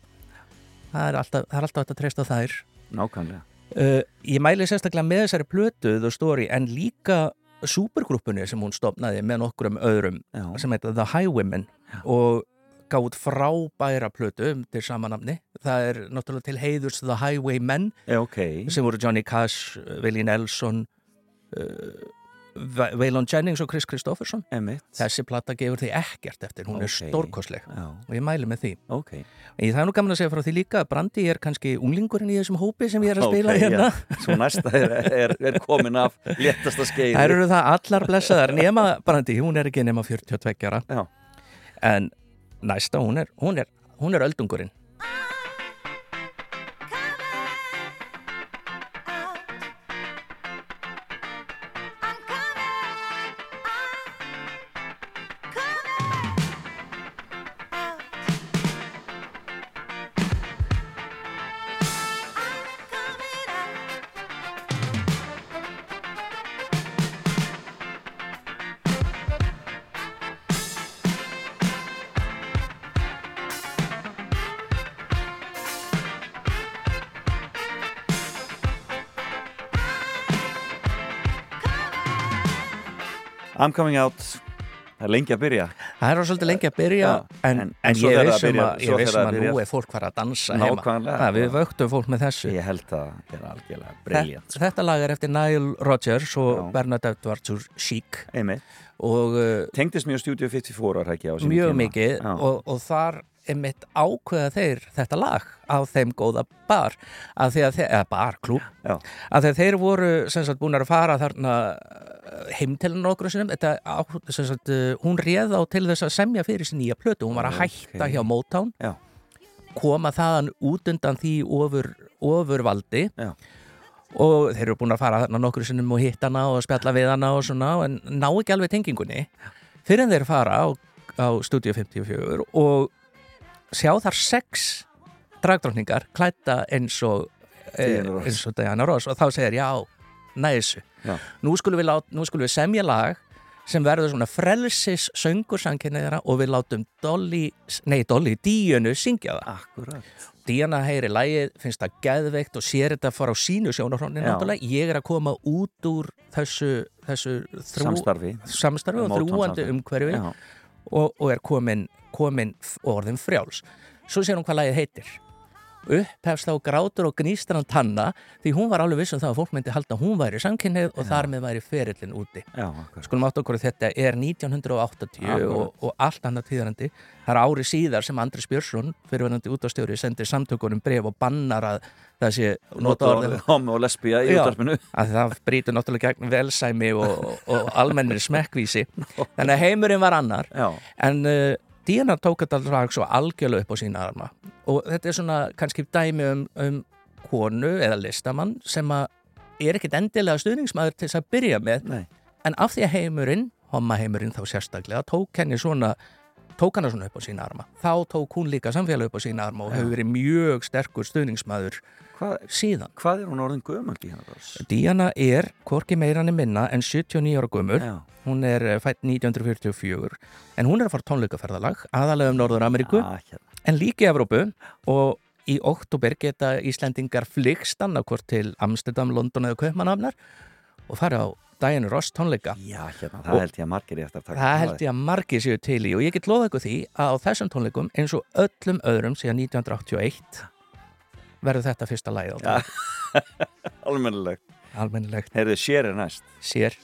J: það er alltaf, það er alltaf að treysta þær
C: Nákvæmlega
J: Uh, ég mæli sérstaklega með þessari plötu The Story en líka supergrúpunni sem hún stopnaði með nokkrum öðrum
C: Já.
J: sem heita The Highwomen og gátt frábæra plötu til samanamni. Það er náttúrulega til heiðurs The Highwaymen
C: Já, ok
J: sem voru Johnny Cash, Willie Nelson uh, Waylon Jennings og Chris Kristofferson. Þessi plata gefur því ekkert eftir, hún er
C: Ok.
J: stórkosleg
C: Já.
J: og ég mæli með því.
C: Ok
J: En það er nú gaman að segja frá því líka að Brandi er kannski unglingurinn í þessum hópi sem ég er að spila hérna.
C: já. Svo næsta er, er, er komin af léttasta skeiði
J: Það eru það allar blessaðar nema Brandi, hún er ekki nema 42 ára
C: Já.
J: en næsta hún er, hún er, hún er öldungurinn
C: I'm coming out. Það er lengi að byrja.
J: Það er svolítið lengi að byrja
C: Já,
J: en,
C: en-
J: en, ég um
C: byrjar-
J: að, ég veist
C: þegar
J: um
C: það
J: að nú er fólk fara að dansa
C: Nákvæmlega.
J: Það, Við vöktum fólk með þessu.
C: Ég held að það er algjörlega briljant
J: Þetta lag er eftir Nile Rodgers og
C: Já.
J: Chic.
C: Einmitt.
J: Og uh,
C: Tengdist mjög Studio 54 ára ekki á sínum
J: mjög
C: tíma.
J: mikið og, og þar er mitt ákveða þeir þetta lag á þeim góða bar. Að því að þeir, eða bar, klúb
C: Já.
J: að þeir voru sem sagt búin að fara þarna heim til nokkur sinnum. Þetta, sagt, uh, hún réð á til þess að semja fyrir sér nýja plötu, hún var að hætta hjá Motown.
C: Já.
J: koma þaðan út undan því ofur, ofurvaldi.
C: Já.
J: og þeir eru búin að fara þarna nokkur sinnum og hitta hana og spjalla við hana og svona en ná ekki alveg tengingunni. Fyrir en þeir fara á, á Studio 54 og sjá þar sex dragdrottningar klætta eins og eh, eins og Diana Ross. Og þá segir já,
C: Já.
J: nú skulum við, lát, nú skulum við semja lag sem verður svona frelsis söngursanginni þeirra og við látum Dolly, nei Dolly, Díunu syngja það.
C: Akkurat.
J: Díana heyri lægið, finnst það geðveikt og sér þetta fara á sínu sjónarhóndin náttúrulega, ég er að koma út úr þessu, þessu þrú,
C: Samstarfi.
J: samstarfi og þrúandi umhverfi og, og er komin, komin f- orðin frjáls. Svo sér hún hvað lægið heitir upphefst þá grátur og gnýstir hann tanna því hún var alveg viss um það að fólk myndi halda hún væri samkynnið og þar með væri ferillin úti.
C: Já,
J: skulum átt okkur að þetta er 1980
C: Akkurat.
J: og, og allt annað tíðarandi. Það er ári síðar sem Andris Björnsson fyrirverandi útastjóri sendir samtökunum bref og bannar að það sé nota orðið.
C: Homo og lesbía í
J: Já,
C: útarpinu
J: að það brýtur náttúrulega gegn velsæmi og, og almennir smekkvísi. Þannig að heimurinn var annar.
C: Já.
J: en uh, Díana tók þetta lag svo algjörlega upp á sína arma. Og þetta er svona kannski dæmi um, um konu eða listamann sem að er ekkit endilega stuðningsmaður til þess að byrja með.
C: Nei.
J: en af því að heimurinn, homma heimurinn þá sérstaklega, tók henni svona tók hana svona upp á sína arma. Þá tók hún líka samfélag upp á sína arma og hefur verið mjög sterkur stuðningsmaður
C: Hvað,
J: síðan
C: hvað er hún orðin gömul Díana?
J: Díana er hvorki meira hann minna en 79 ára gömur
C: Já.
J: hún er eh, fætt 1944 en hún er að fara tónleikaferðalag aðalega um Norður Ameríku
C: Ah, hérna.
J: en líka í Evrópu og í oktober geta Íslendingar flikst annarkvort til Amsterdam, London eða Kaupmannafnar og fara á Diana Ross tónleika
C: Já, hérna, það held ég að margir ég eftir að taka
J: Það held ég að margir séu til í og ég get loða ykkur því að á þessum tónleikum eins og öllum öðrum síðan 1981 verður þetta fyrsta
C: Já.
J: tónleikum.
C: Almennilegt
J: Almennilegt.
C: Heyrðu, sér er næst
J: Sér.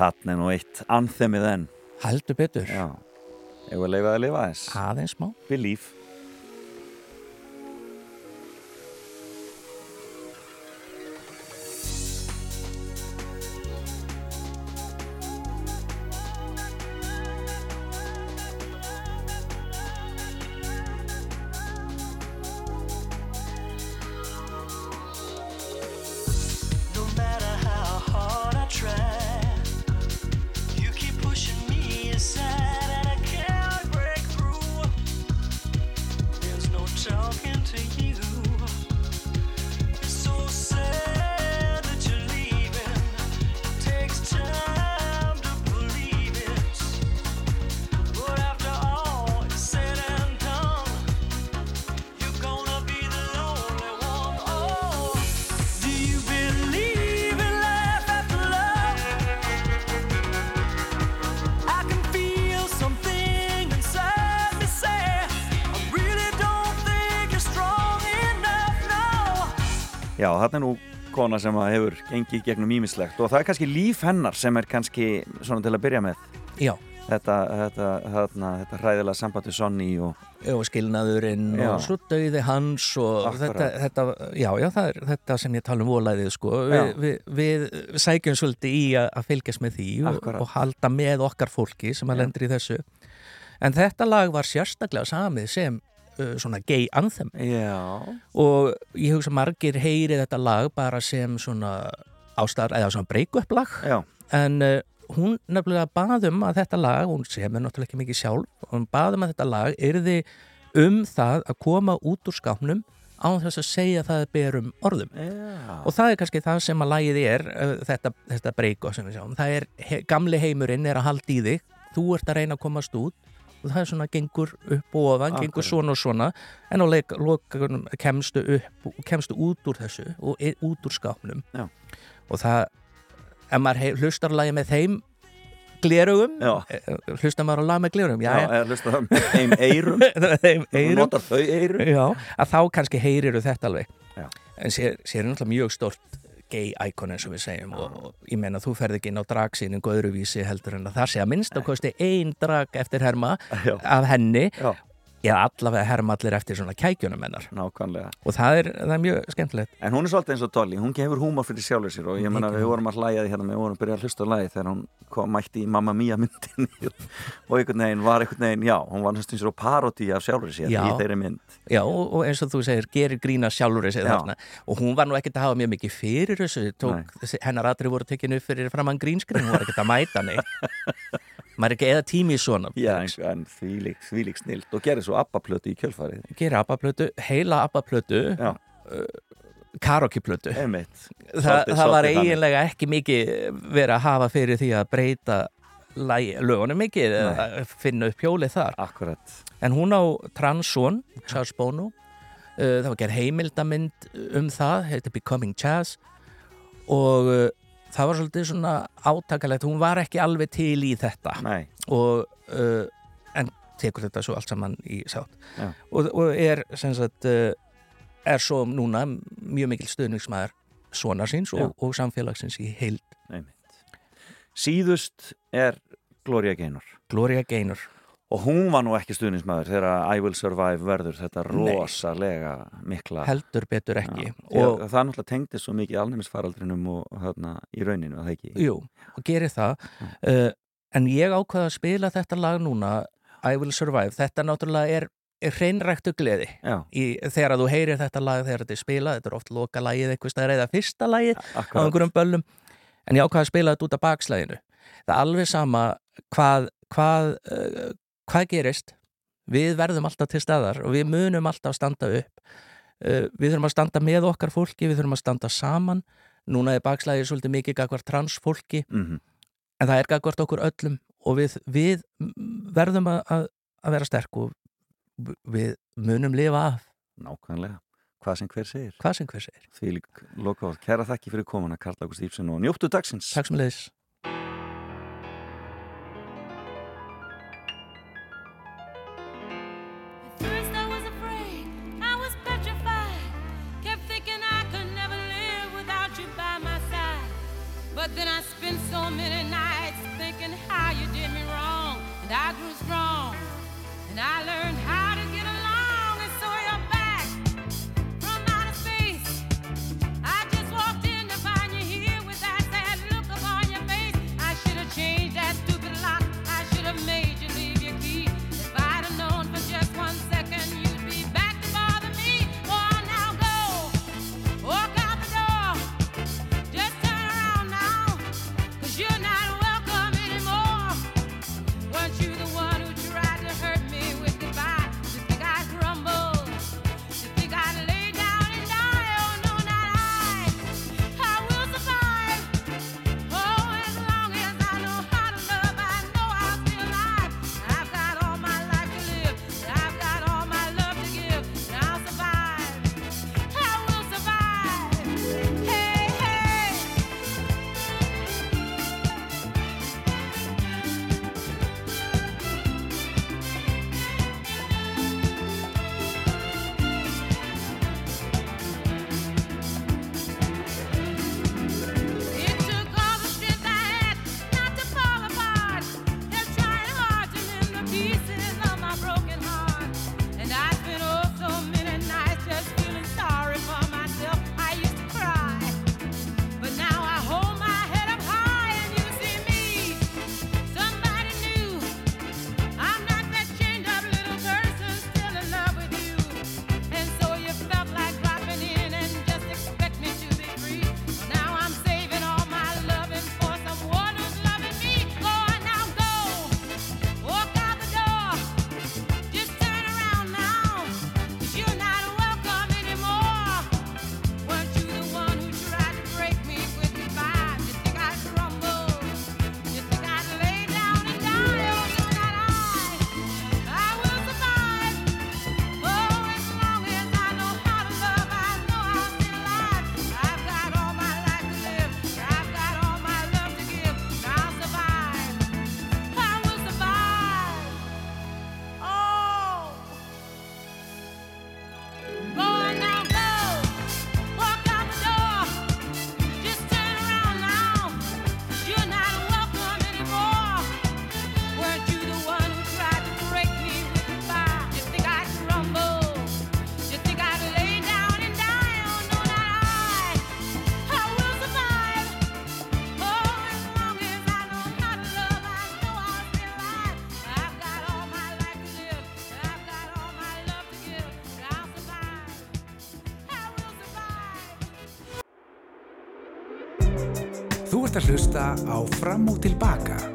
C: Þannig er nú eitt Anthemið enn
J: Heldur betur.
C: Já Ég var að leifa að lifa þess
J: Aðeins smá.
C: Belief
K: No
C: Já, þarna er nú kona sem hefur gengið gegnum ímislegt og það er kannski líf hennar sem er kannski svona til að byrja með
J: Já.
C: Þetta, þetta, þarna, þetta hræðilega samband við Sonny og
J: og skilnaðurinn
C: Já.
J: og svo dauði hans og þetta, þetta, já, já, það er þetta sem ég tala um volæðið, sko
C: Já.
J: við, við, sækjum svolítið í að, fylgjast með því og, og halda með okkar fólki sem að
C: Já.
J: lendir í þessu en þetta lag var sérstaklega samið sem svona gay anthem
C: Já.
J: og ég hugsa margir heyri þetta lag bara sem svona ástar eða svona break-up lag
C: Já.
J: en uh, hún nefnilega baðum að þetta lag, hún semur náttúrulega ekki mikið sjálf, hún baðum að þetta lag yrði um það að koma út úr skápnum á þess að segja það berum orðum
C: Já.
J: og það er kannski það sem að lagið er uh, þetta, þetta sem sjáum það er, he, gamli heimurinn er að halda í þig þú ert að reyna að komast út og það er svona gengur upp og ofan, gengur
C: Akkurat.
J: svona og svona. En á lokunum kemstu upp kemstu út úr þessu og er, út úr skápnum.
C: Já.
J: og það ef maður hlustar lagi með þeim glerugum eh, hlustar maður á lag með glerugum já,
C: eða hlusta það með þeim eirum
J: þeim
C: Þú
J: eyrum.
C: Notar þau eirum
J: já, að þá kannski heyriru þetta alveg.
C: Já.
J: en sér, sér er náttúrulega mjög stort gay icon eins og við segjum og, og ég menna þú ferð ekki inn á dragsýningu öðruvísi heldur en að það sé að minnst að kosti ein drag eftir herma af henni.
C: Já.
J: Eða allavega herma allir eftir svona kækjunum hennar.
C: Nákvæmlega.
J: Og það er, það er mjög skemmtilegt.
C: En hún er svolítið eins og Dolly, hún gefur húmor fyrir sjálfur sér og ég menna við vorum að hlæja því hérna, við vorum að byrja að hlusta á lagi þegar hún kom, mætti í Mamma Mia myndinni. Og einhvern veginn var einhvern veginn, já, hún var sér á parodí af sjálfur sér
J: Já.
C: í þeirri mynd.
J: Já, og, og eins og þú segir, gerir grína sjálfur
C: Já.
J: þarna. Og hún var nú ekkert að hafa mjög mikið fyrir þessu tók, hennar að maður er ekki eða tími í svona
C: Já, en, þvílík, þvílík snilt og gerir svo abbaplötu í kjölfarið.
J: gerir abbaplötu, heila abbaplötu karaokeplötu
C: Einmitt.
J: Þa, það var
C: svolítið þannig.
J: eiginlega ekki mikið verið að hafa fyrir því að breyta lögunum mikið eða finna upp hjólið þar
C: Akkurat.
J: en hún á transson Charles Bono uh, það var gerð heimildamind um það heitir Becoming Jazz og uh, það var svolítið svona átakalegt, hún var ekki alveg til í þetta og uh, en tekur þetta svo allt saman í sátt
C: Já.
J: og, og er sem sagt uh, er svo núna mjög mikil stuðningsmæður svona síns
C: Já.
J: og, og samfélagsins í heild.
C: Síðust er Gloria Gaynor.
J: Gloria Gaynor
C: Og hún var nú ekki stuðnismæður þegar I Will Survive verður þetta rosalega mikla
J: heldur betur ekki.
C: Já,
J: og
C: það náttúrulega tengdi svo mikið alnæmisfaraldrinum og þarna í rauninu, að það ekki?
J: Jú, og gerir það. Uh, en ég ákvaða að spila þetta lag núna I Will Survive, þetta náttúrulega er, er hreinræktu gleði í, þegar að þú heyrir þetta lag þegar þetta er spilað, þetta er oft loka lagið eitthvað staðar eða fyrsta lagið á einhverjum böllum. En ég ákvaða að spila þetta út af bakslæginu. Það er alveg sama hvað hvað, uh, hvað gerist? Við verðum alltaf til staðar og við munum alltaf standa upp. Uh, við þurfum að standa með okkar fólki við þurfum að standa saman. Núna er bakslægið svolítið mikið gagvart transfólki
C: Mhm.
J: en það er gagvart okkur öllum og við, við verðum að, að, að vera sterk og við munum lifa af.
C: Nákvæmlega, hvað sem hver segir.
J: Hvað sem hver segir.
C: Því lík loka átt, kæra þakki fyrir komuna Karl Ágúst Ípsen og njóttu dagsins.
J: Takk sem leiðis
L: hlusta á Fram og Tilbaka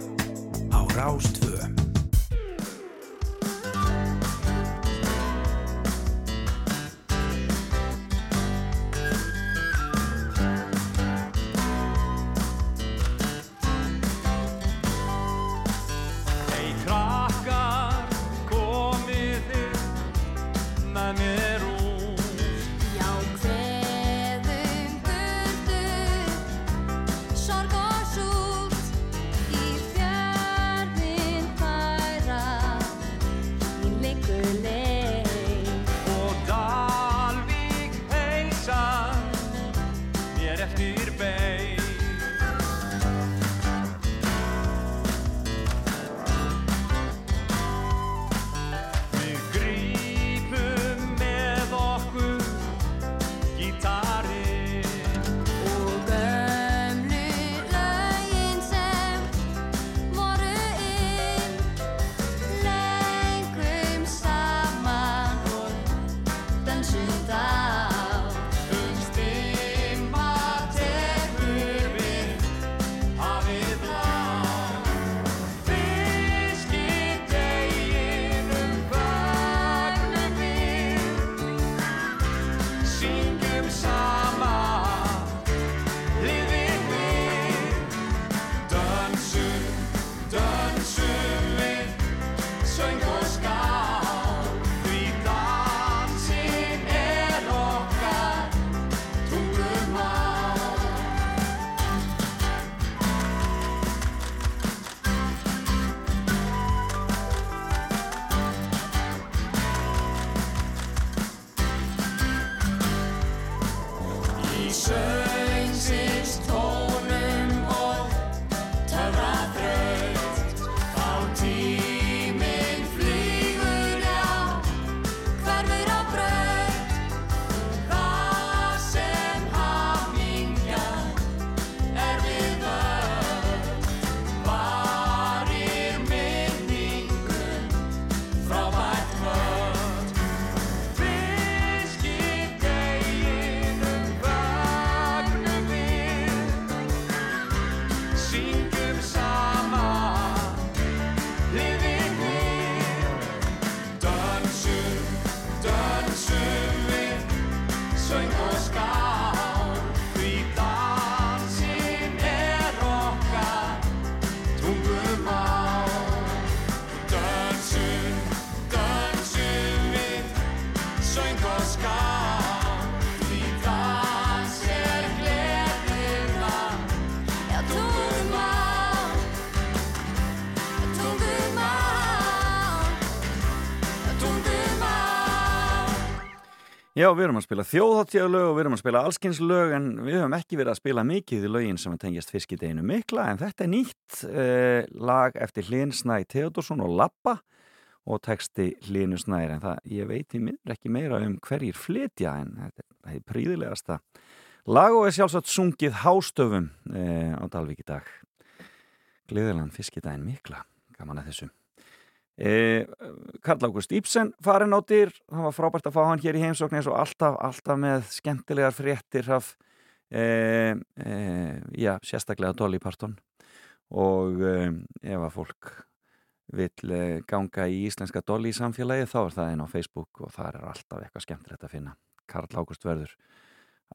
H: Já,
M: við
C: erum að spila þjóðháttíðalög og við erum að spila allskynslög en við höfum ekki verið að spila mikið í lögin sem tengjast fiskideginu mikla en þetta er nýtt eh, lag eftir Hlyn Snæ Theodorsson og Lappa og texti Hlynu Snæri en það, ég veit í miður ekki meira um hverjir flytja en þetta er er príðilegasta lag og er sjálfsagt sungið hástöfum eh, á Dalvík í dag. Gleðilegan fiskidegin mikla gaman að þessu Eh, Karl Ágúst Íbsen farin á dyr, það var frábært að fá hann hér í heimsókn eins og alltaf, alltaf með skemmtilegar fréttir af eh, eh, já, sérstaklega Dolly Parton. Og eh, ef að fólk vill eh, ganga í íslenska Dolly samfélagi þá er það einn á Facebook og það er alltaf eitthvað skemmtilegt að finna. Karl Ágúst verður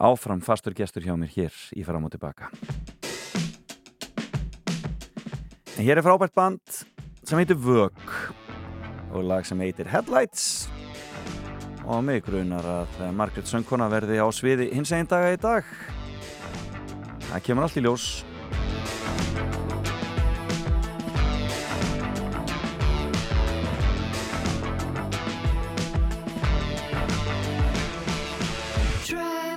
C: áfram fastur gestur hjá mér hér í fram og tilbaka. En hér er frábært band sem heitir Vög og lag sem heitir Headlights. Og mig grunar að Margret Söngkona verði á sviði hins einn daga í dag. Það kemur allt í ljós.
H: Drive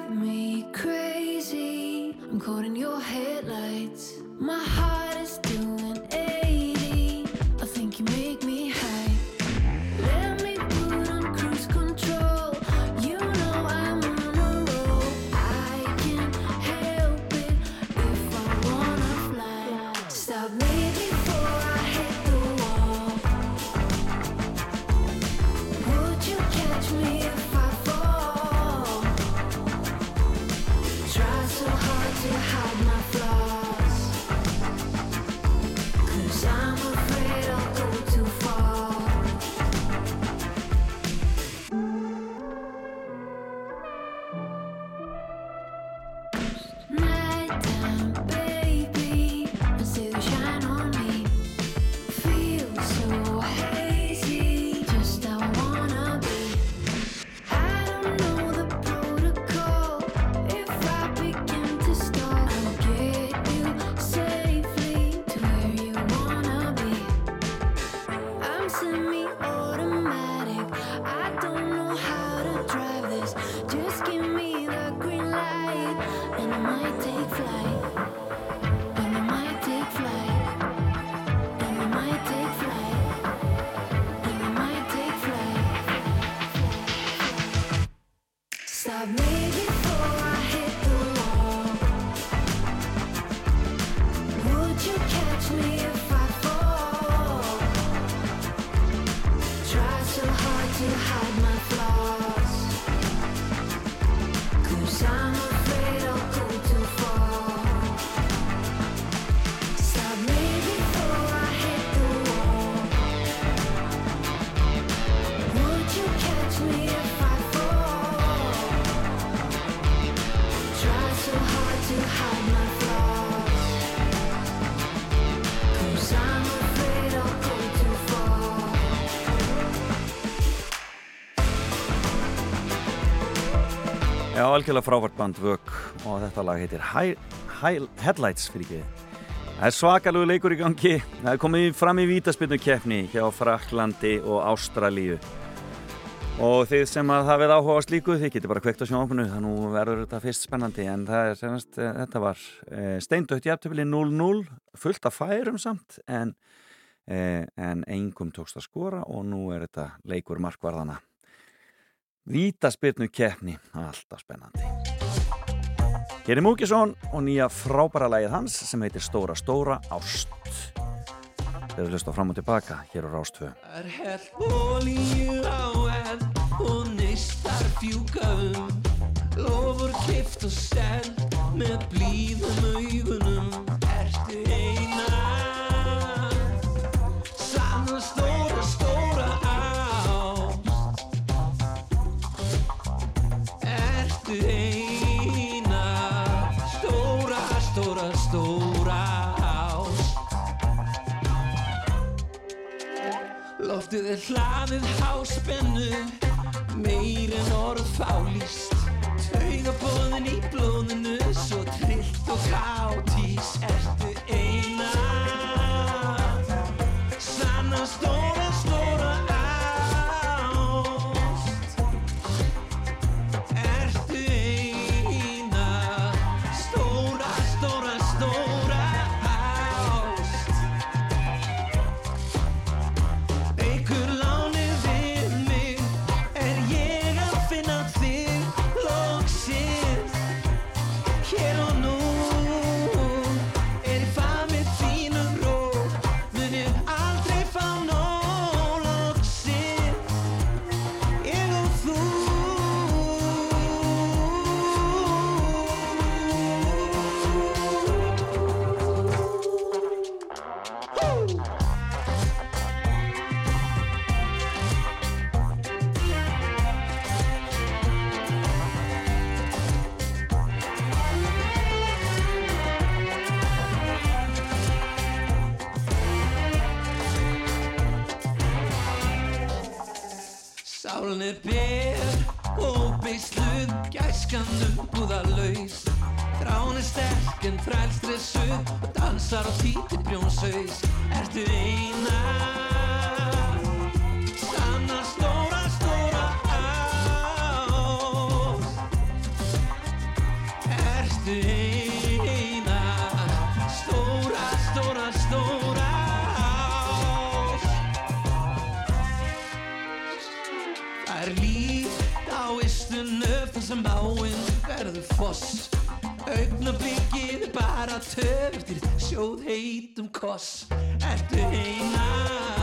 C: Já, algjörlega frábært band Vök og þetta lag heitir High, High Headlights fyrir ekki. Það er svakalegu leikur í gangi. Það er komið fram í vítaspinnu keppni hjá Fraklandi og Ástralíu. Og þið sem að hafið áhuga á slíku, þið getur bara kveikt á sjónakunu, þannig nú verður þetta fyrst spennandi. En það er senast, þetta var eh, steindött jafntöfli 0-0, fullt af færum samt, en, eh, en engum tókst að skora og nú er þetta leikur markvarðana. Vítaspinnu keppni, alltaf spennandi. Hér er Múkisson og nýja frábæra lagið hans sem heitir Stóra Stóra Ást. Þeir eru hlusta fram og tilbaka hér á Rástvö.
K: Er hell olíu á enn og neistar fjúka um Lofur kift og send með blíðum augunum Ertu eina Stóra, stóra, stóra ást Loftið er hlaðið háspennu Meir en orð fálýst Taugabóðin í blóðinu Svo trillt og káttís Ertu eina Sanna stóra Sálin er ber og beisluð Gæskan umbúðalaus Þrán er sterk en frælstressuð Og dansar á títi brjónsaus Ertu eina foss. Augnablikið er bara töftir sjóð heitum koss. Ertu eina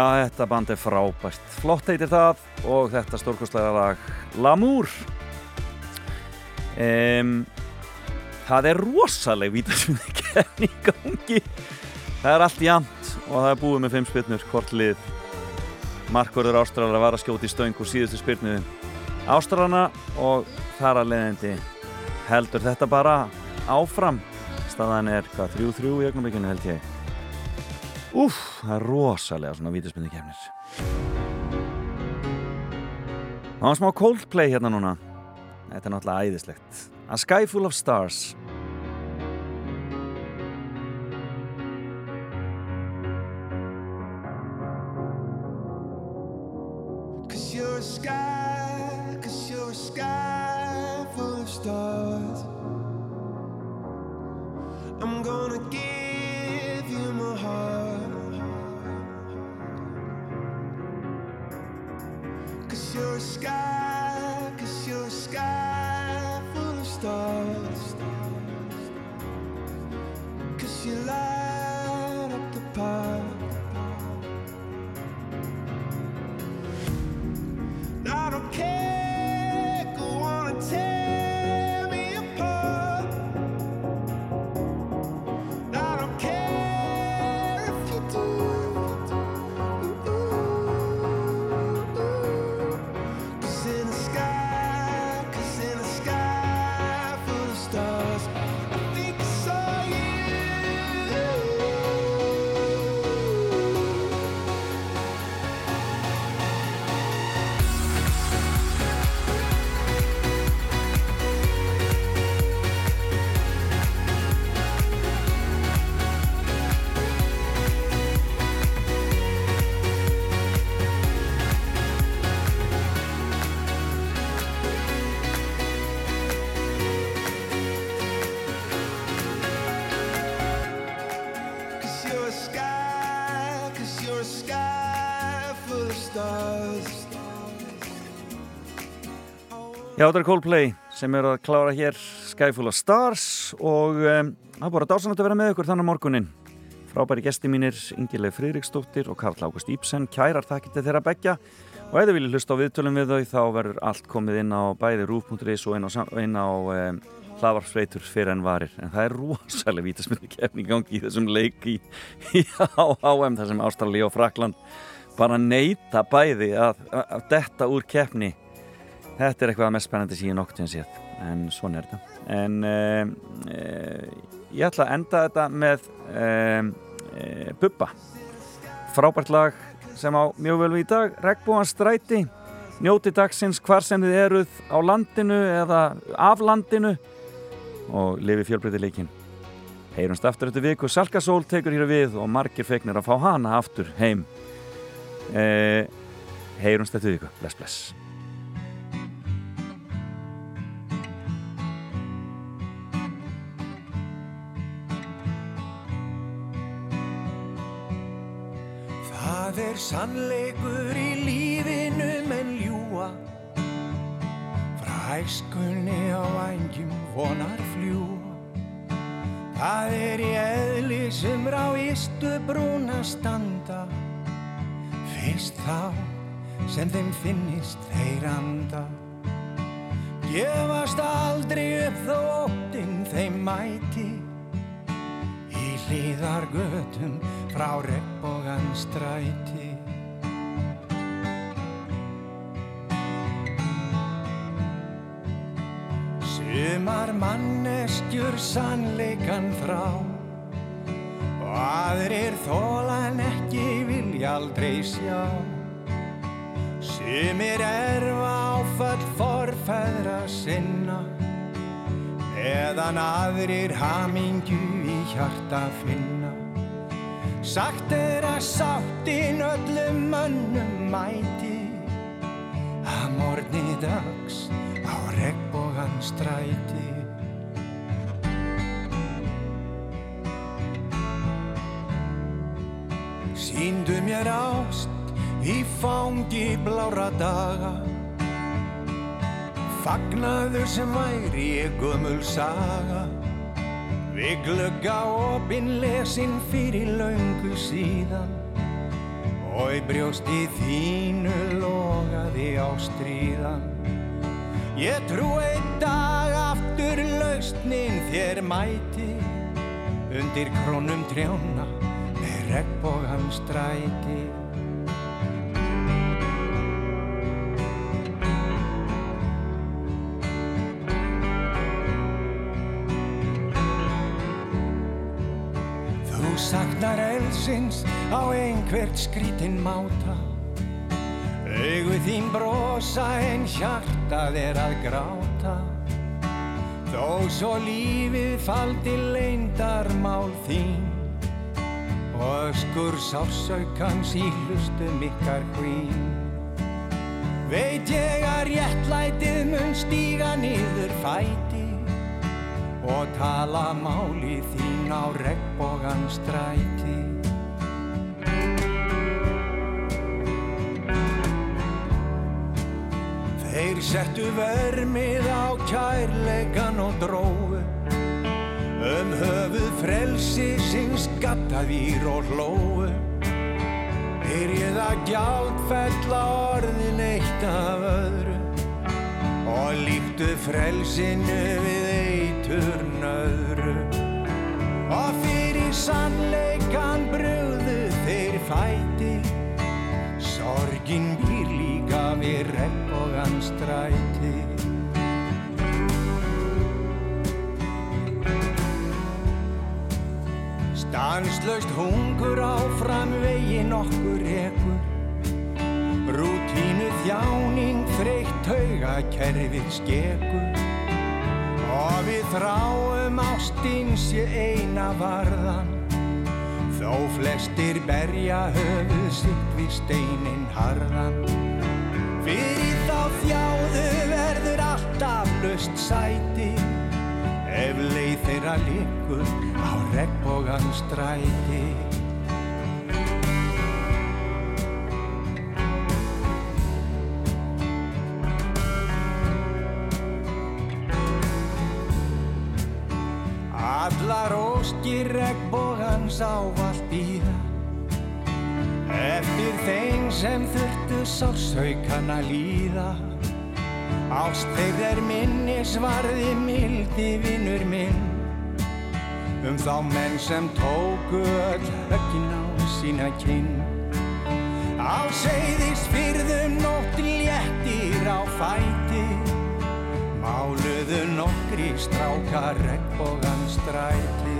C: Já, þetta band er frábært. Flott heitir það og þetta stórkostlega lag Lamour. Um, það er rosaleg vítasminni kemni í gangi. Það er allt jæmt og það er búið með fimm spyrnur, hvort lið. Markvörður Ástralara var að skjóta í stöng úr síðustu spyrnu Ástralana og þar að leiðindi heldur þetta bara áfram. Staðan er hvað, 3-3 í augnablikinu held ég. Úf, það er rosalega svona vítaspinni kemnir. Það var smá Coldplay hérna núna. Þetta er náttúrulega æðislegt. A sky full of stars.
N: I'm gonna give
C: Já, þetta er Coldplay sem er að klára hér Sky Full of Stars og um, það er bara dásanlega að vera með ykkur þannig morgunin. Frábæri gesti mínir Ingileg Friðriksdóttir og Karl Ágúst Íbsen kærar þakkir til þeirra begja og ef þið viljið hlusta á viðtölum við þau þá verður allt komið inn á bæði rúf.is og inn á, inn á um, hlaðvarpsveitur fyrir en varir. En það er rosalega vítasmyndu kefni í gangi í þessum leik í, HM þar sem Ástralía og Frakland bara neyta bæði að, að, að detta úr kefni Þetta er eitthvað að mest spennandi síðan til að séð, en svona er þetta. En uh, uh, ég ætla að enda þetta með uh, Bubba. Frábært lag sem á mjög vel við í dag, Regbúan stræti, njóti dagsins hvar sem þið eruð á landinu eða af landinu og lifi fjölbreytileikin. Heyrumst aftur eftir viku, Salkasól tekur hér við og margir fegnir að fá hana aftur heim. Heyrumst eftir viku, bless bless.
N: Það er sannleikur í lífinu menn ljúa Frá hæskunni á vængjum vonar fljúa Það er í eðli sem rá ístu brúna standa. Fyrst þá sem þeim finnist þeir anda. Gefast aldrei upp þó óttinn þeim mæti Í hlýðar götum frá regnbogan stræti. Sumar manneskjur sannleikan þrá og aðrir þólan ekki vilja aldrei sjá. Sumir erfa áfall forfæðra sinna eðan aðrir hamingju í hjarta finna. Sagt er að sáttin öllum mönnum mæti. Að morgni dags á regnbogan stræti. Sýndu mér ást í fangi blára daga Fagnaður sem væri ég gömul saga Við glugga opinn lesin fyrir löngu síðan
G: og í brjósti þínu logaði á stríðan. Ég trú einn dag aftur lausnin þér mæti undir krónum trjána með regnbógan stræti. Elsins á einhvert skrítin máta. Augu þín brosa en hjartað er að gráta. Þó svo lífið faldi leindarmál þín Og skur sásaukans í hlustum ykkar hvín. Veit ég að réttlætið mun stíga niður fæti og tala máli þín á regnbógan stræti. Þeir settu vermið á kærleikan og dróu um höfuð frelsi síns gattavír og hlóu. Byrjuð að gjaldfella orðin eitt af öðru. Og líktu frelsinu við eitur nöðru. Og fyrir sannleikan brugðu þeir fæti. Sorgin býr líka við regnbógan Stanslaust hungur áfram veginn okkur ekkur Rútínu þjáning þreytt tauga kerfið skekur. Og við þráum ástinn sé eina varðan. Þó flestir berja höfuð sitt við steinin harðan. Fyrir þá þjáðu verður alltaf löst sæti ef leið þeirra líkur á regnbógan stræti. Allar óskir regnbógans ávallt býða Eftir þeim sem þurftu sársaukan að líða Ást þeir er minnisvarði mildi vinnur minn. Um þá menn sem tóku öll höggin á sína kinn. Á seyðis fyrðum nótt léttir á fæti. Máluðu nokkri strákar regnbógan stræti